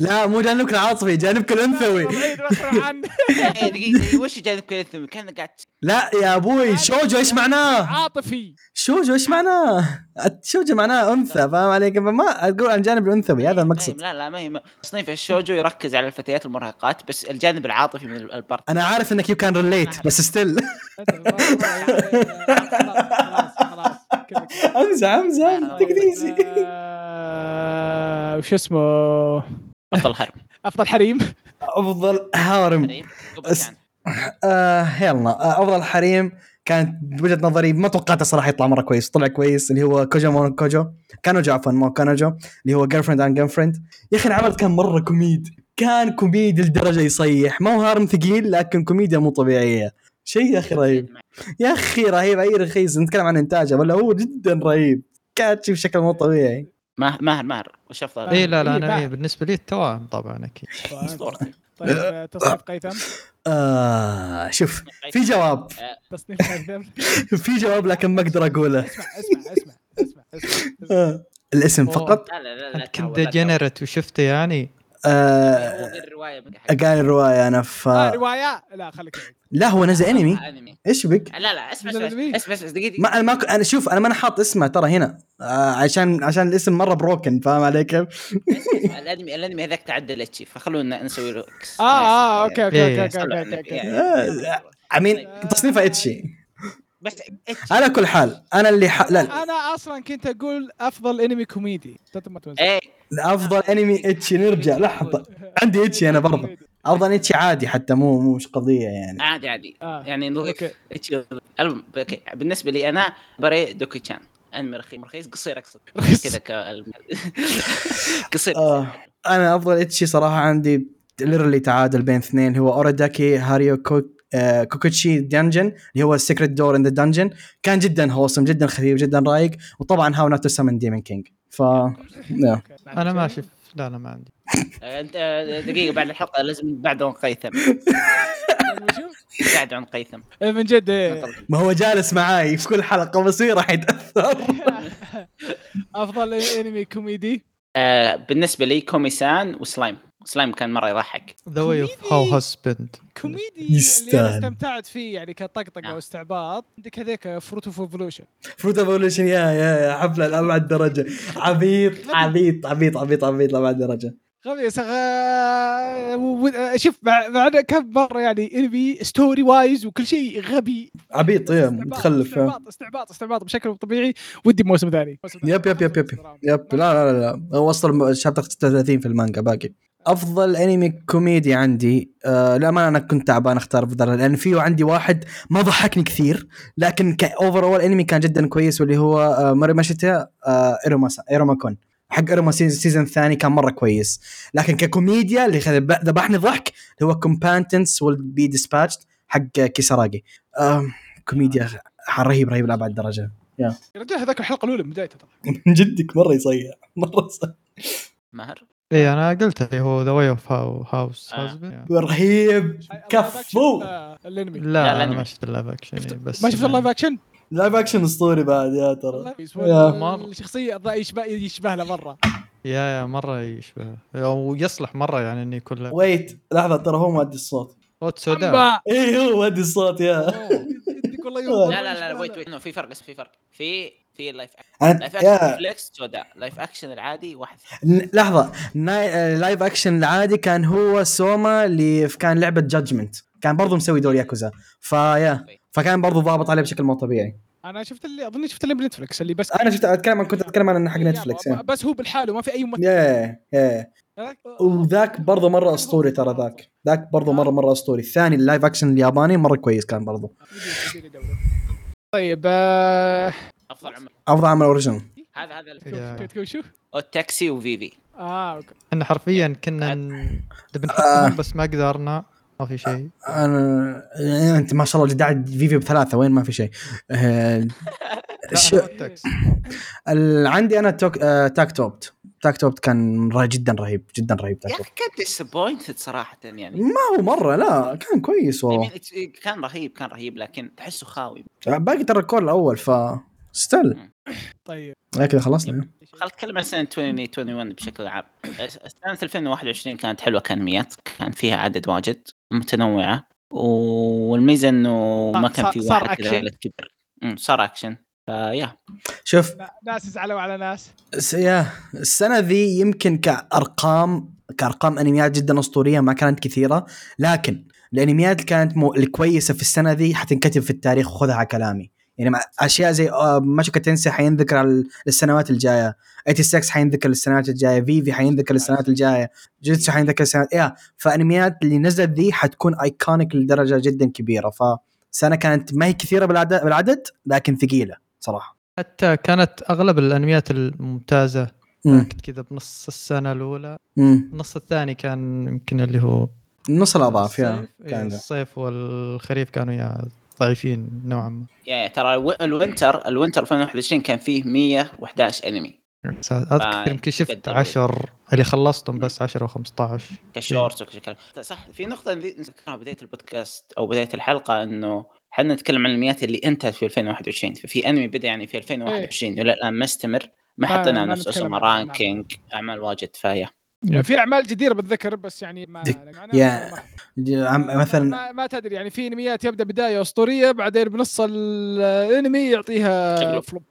لا مو جانبك العاطفي جانبك الانثوي إيه، دقيقة وش جانب كذا كان قاعد لا يا أبوي شوجو إيش معناه؟ عاطفي. شوجو إيش معناه؟ شوجو معناه أنثى فاهم علي كيف؟ ما أقول عن الجانب الأنثوي هذا المقصد. لا لا ما هي تصنيف الشوجو يركز على الفتيات المراهقات بس الجانب العاطفي من ال part أنا عارف إنك you can relate بس still خلاص خلاص. امزح امزح آه، وش اسمه؟ أفضل حرب أفضل حريم. أفضل harem كان آه يلا. آه أفضل حريم كانت بوجهة نظري ما توقعته صراحة يطلع مرة كويس. طلع كويس اللي هو كوجو مو كوجو. كانوجو عفوا مو كانوجو اللي هو girlfriend and girlfriend يا أخي العمل كان مرة كوميد. كان كوميدي لدرجة يصيح. ما هو harem ثقيل لكن كوميديا مو طبيعية. شيء يا أخي رهيب. يا أخي رهيب أي رخيص. نتكلم عن إنتاجه ولا هو جدا رهيب. كاتشي بشكل مو طبيعي. ماهر ماهر ماهر. وش أفضل؟ اي لا لا إيه، أنا. إيه بالنسبة لي التوائم طبعا أكيد. اسطورتي طيب آه، تصنيف قيثم؟ آه شوف في جواب. تصنيف قيثم؟ في جواب لكن ما أقدر أقوله. اسمع اسمع اسمع اسمع اسمع اسمع. آه الاسم. فقط. لا لا لا كنت. ديجنريت وشفته يعني؟ آه هو غير الروايه قال الرواية أنا ف آه رواية؟ لا خليك. لا هو نزل أنمي. آه، أنمي. إيش بك؟ لا لا اسمع اسمع. اسمع دقيقة ما أنا ما ك- أنا شوف أنا ما أنا حاط اسمه ترى هنا. آه عشان عشان الاسم مرة broken فاهم علي كيف؟ الأنمي الأنمي هذاك تعدل اتشي فخلونا نسوي له X آه آه okay okay إيه. okay okay okay. okay آه، I mean تصنيفه إتشي. بس على كل حال أنا اللي ح... لا أنا أصلا كنت أقول أفضل أنمي كوميدي. إيه. أفضل أنمي اتشي نرجع لحظة. عندي اتشي أنا برضه أفضل اتشي عادي حتى مو مو مش قضية يعني. عادي عادي. آه. يعني نضيف أوكي. اتشي المهم أوكي. بالنسبة لي أنا بري دوكي تشان أنمي رخيص. رخيص قصير أقصد. رخيص. كذا قصير آه. أنا أفضل اتشي صراحة عندي ليرلي تعادل بين اثنين. اللي هو أوريداكي هاريو كوك آه كوكوتشي دنجن اللي هو السيكريت دور ان ذا دنجن كان جدا wholesome جدا خفيف جدا رايق وطبعا how not to summon demon king ف yeah. أنا ما شفت لا لا ما عندي. أنت دقيقة بعد الحلقة لازم بعد عن قيثم. بعد عن قيثم. إيه، من جد إيه. ما هو جالس معاي في كل حلقة بصير راح يتأثر. أفضل أنمي كوميدي. آه بالنسبة لي كومي سان و Slime. Slime كان مرة يضحك. the way of comedy. house husband كوميدي اللي أنا. استمتعت فيه يعني كطقطقة نعم. واستعباط. عندك هذيك Fruit of Evolution Fruit Evolution yeah yeah yeah حفله لأبعد درجة. عبيط عبيط عبيط عبيط عبيط لأبعد درجة. غبي سغ... شوف مع كم مرة يعني إنمي story wise وكل شيء غبي. عبيط يا متخلف. استعباط استعباط استعباط بشكل مو طبيعي. ودي موسم ثاني. موسم ثاني. yep yep yep yep. yep. لا لا لا, لا. هو وصل chapter 36 في المانجا باقي. أفضل انمي كوميدي عندي. آه لا ما أنا كنت تعبان أختار أفضل. لأن فيه عندي واحد ما ضحكني كثير لكن ك overall انمي كان جدا كويس واللي هو آه ماري ماشيتا آه ايروماسا ايروماكون حق ايروما ال season الثاني كان مرة كويس. لكن ككوميديا اللي خذ- ذبحني ضحك اللي هو combatants will be dispatched حق كيساراجي. آه كوميديا رهيب رهيب لأبعد درجة. yeah رجال هذاك الحلقة الأولى من بدايتها ترى. من جدك مرة يصيح. مرة يصيح. ماهر؟ اي أنا قلت اللي هو the way of how house. husband رهيب. كفو. آه، الأنمي. لا, أنا. ما شفت ال live action بس ما شفت ال live action؟ live action أسطوري بعد yeah ترى. الشخصية يشبه يشبه له مرة. yeah yeah مرة يشبه. ويصلح مرة يعني اني كله wait. لحظة ترى هو مؤدي الصوت. صوت تسودا اي هو مؤدي الصوت yeah. لا لا لا wait wait في فرق بس في فرق. في في ال live أنا live action فليكس سوداء. live action العادي واحد لحظة. ناي... آه، live action العادي كان هو سوما اللي كان لعبة جادجمنت كان برضو مسوي دور ياكوزا. فيا فكان برضو ضابط عليه بشكل مو طبيعي. أنا شفت اللي اظني شفت اللي بنتفلكس اللي بس أنا شفت أتكلم عن كنت أتكلم عن حق نتفلكس بس هو بالحالة ما في أي ممثل. yeah yeah. وذاك برضه مرة أسطوري ترى ذاك. ذاك برضه مره مرة أسطوري. الثاني ال live action الياباني مرة كويس كان برضه طيب آه، أفضل عمل. أفضل عمل original هذا هذا تقول شو؟ التاكسي وفيفي. آه أوكي. إحنا حرفيا كنا ن- نبي آه. بس ما قدرنا ما في شيء. أنا أنت ما شاء الله قاعد فيفي بثلاثة وين ما في شيء. آه، عندي أنا توك آه، تاك توبت تاك توبت كان رهيب جدا رهيب جدا رهيب تاك يا أخي كان disappointed صراحة يعني. ما هو مرة لا كان كويس والله. كان رهيب كان رهيب لكن تحسه خاوي. باقي ترى ال cour الأول ف still. طيب. كذا خلصنا. خل نتكلم عن سنة 2021 بشكل عام. سنة 2021 كانت حلوة كانميات كان فيها عدد واجد متنوعة والميزة إنه ما كان في واحد كذا أمم، صار action ف yeah شوف. ناس زعلوا على ناس. yeah السنة ذي يمكن كأرقام كأرقام أنميات جدا أسطورية ما كانت كثيرة لكن الأنميات اللي كانت مو... الكويسه في السنة ذي حتنكتب في التاريخ وخذها على كلامي. يعني أشياء زي آه، موشوكو تنسي حينذكر على السنوات الجاية. 86 حينذكر السنوات الجاية. فيفي حينذكر السنوات الجاية. جيتسو حينذكر السنوات yeah فأنميات اللي نزلت ذي حتكون iconic لدرجة جدا كبيرة. فسنة كانت ما هي كثيرة بالعدد, بالعدد لكن ثقيلة صراحة. حتى كانت أغلب الأنميات الممتازة. كانت كذا بنص السنة الأولى. النص الثاني كان يمكن اللي هو نص الاضعاف yeah الصيف, إيه،. الصيف والخريف كانوا yeah ضعيفين نوعا ما. يعني ترى الو- ال winter ال winter 2021 كان فيه 111 انمي أذكر يمكن شفت قدروا. 10 اللي خلصتهم بس 10 أو 15 ك shorts وكذا صح في نقطة اللي نذكرها بداية البودكاست أو بداية الحلقة إنه إحنا نتكلم عن الانميات اللي انتهت في 2021 ففي انمي بدأ يعني في 2021 والى الآن ما استمر. ما حطينا نفس اسمه. ranking أعمال واجد ف yeah. يعني في أعمال جديرة بالذكر بس يعني ما yeah- ما- مثلا ما, ما تدري يعني في إنميات يبدأ بداية أسطورية بعدين بنص الإنمي يعطيها. flop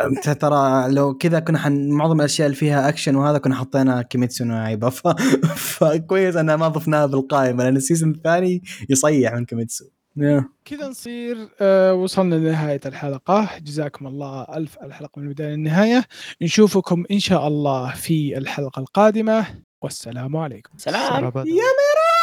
أنت ترى لو كذا كنا حن معظم الأشياء اللي فيها أكشن وهذا كنا حطينا كيميتسو نو عيبه ف... فكويس انها ما ضفناها بالقائمة لأن ال season الثاني يصيح من كيميتسو. كذا نصير آه وصلنا لنهاية الحلقة. جزاكم الله ألف الحلقة من البداية للنهاية. نشوفكم إن شاء الله في الحلقة القادمة. والسلام عليكم. سلام. يا ميرا!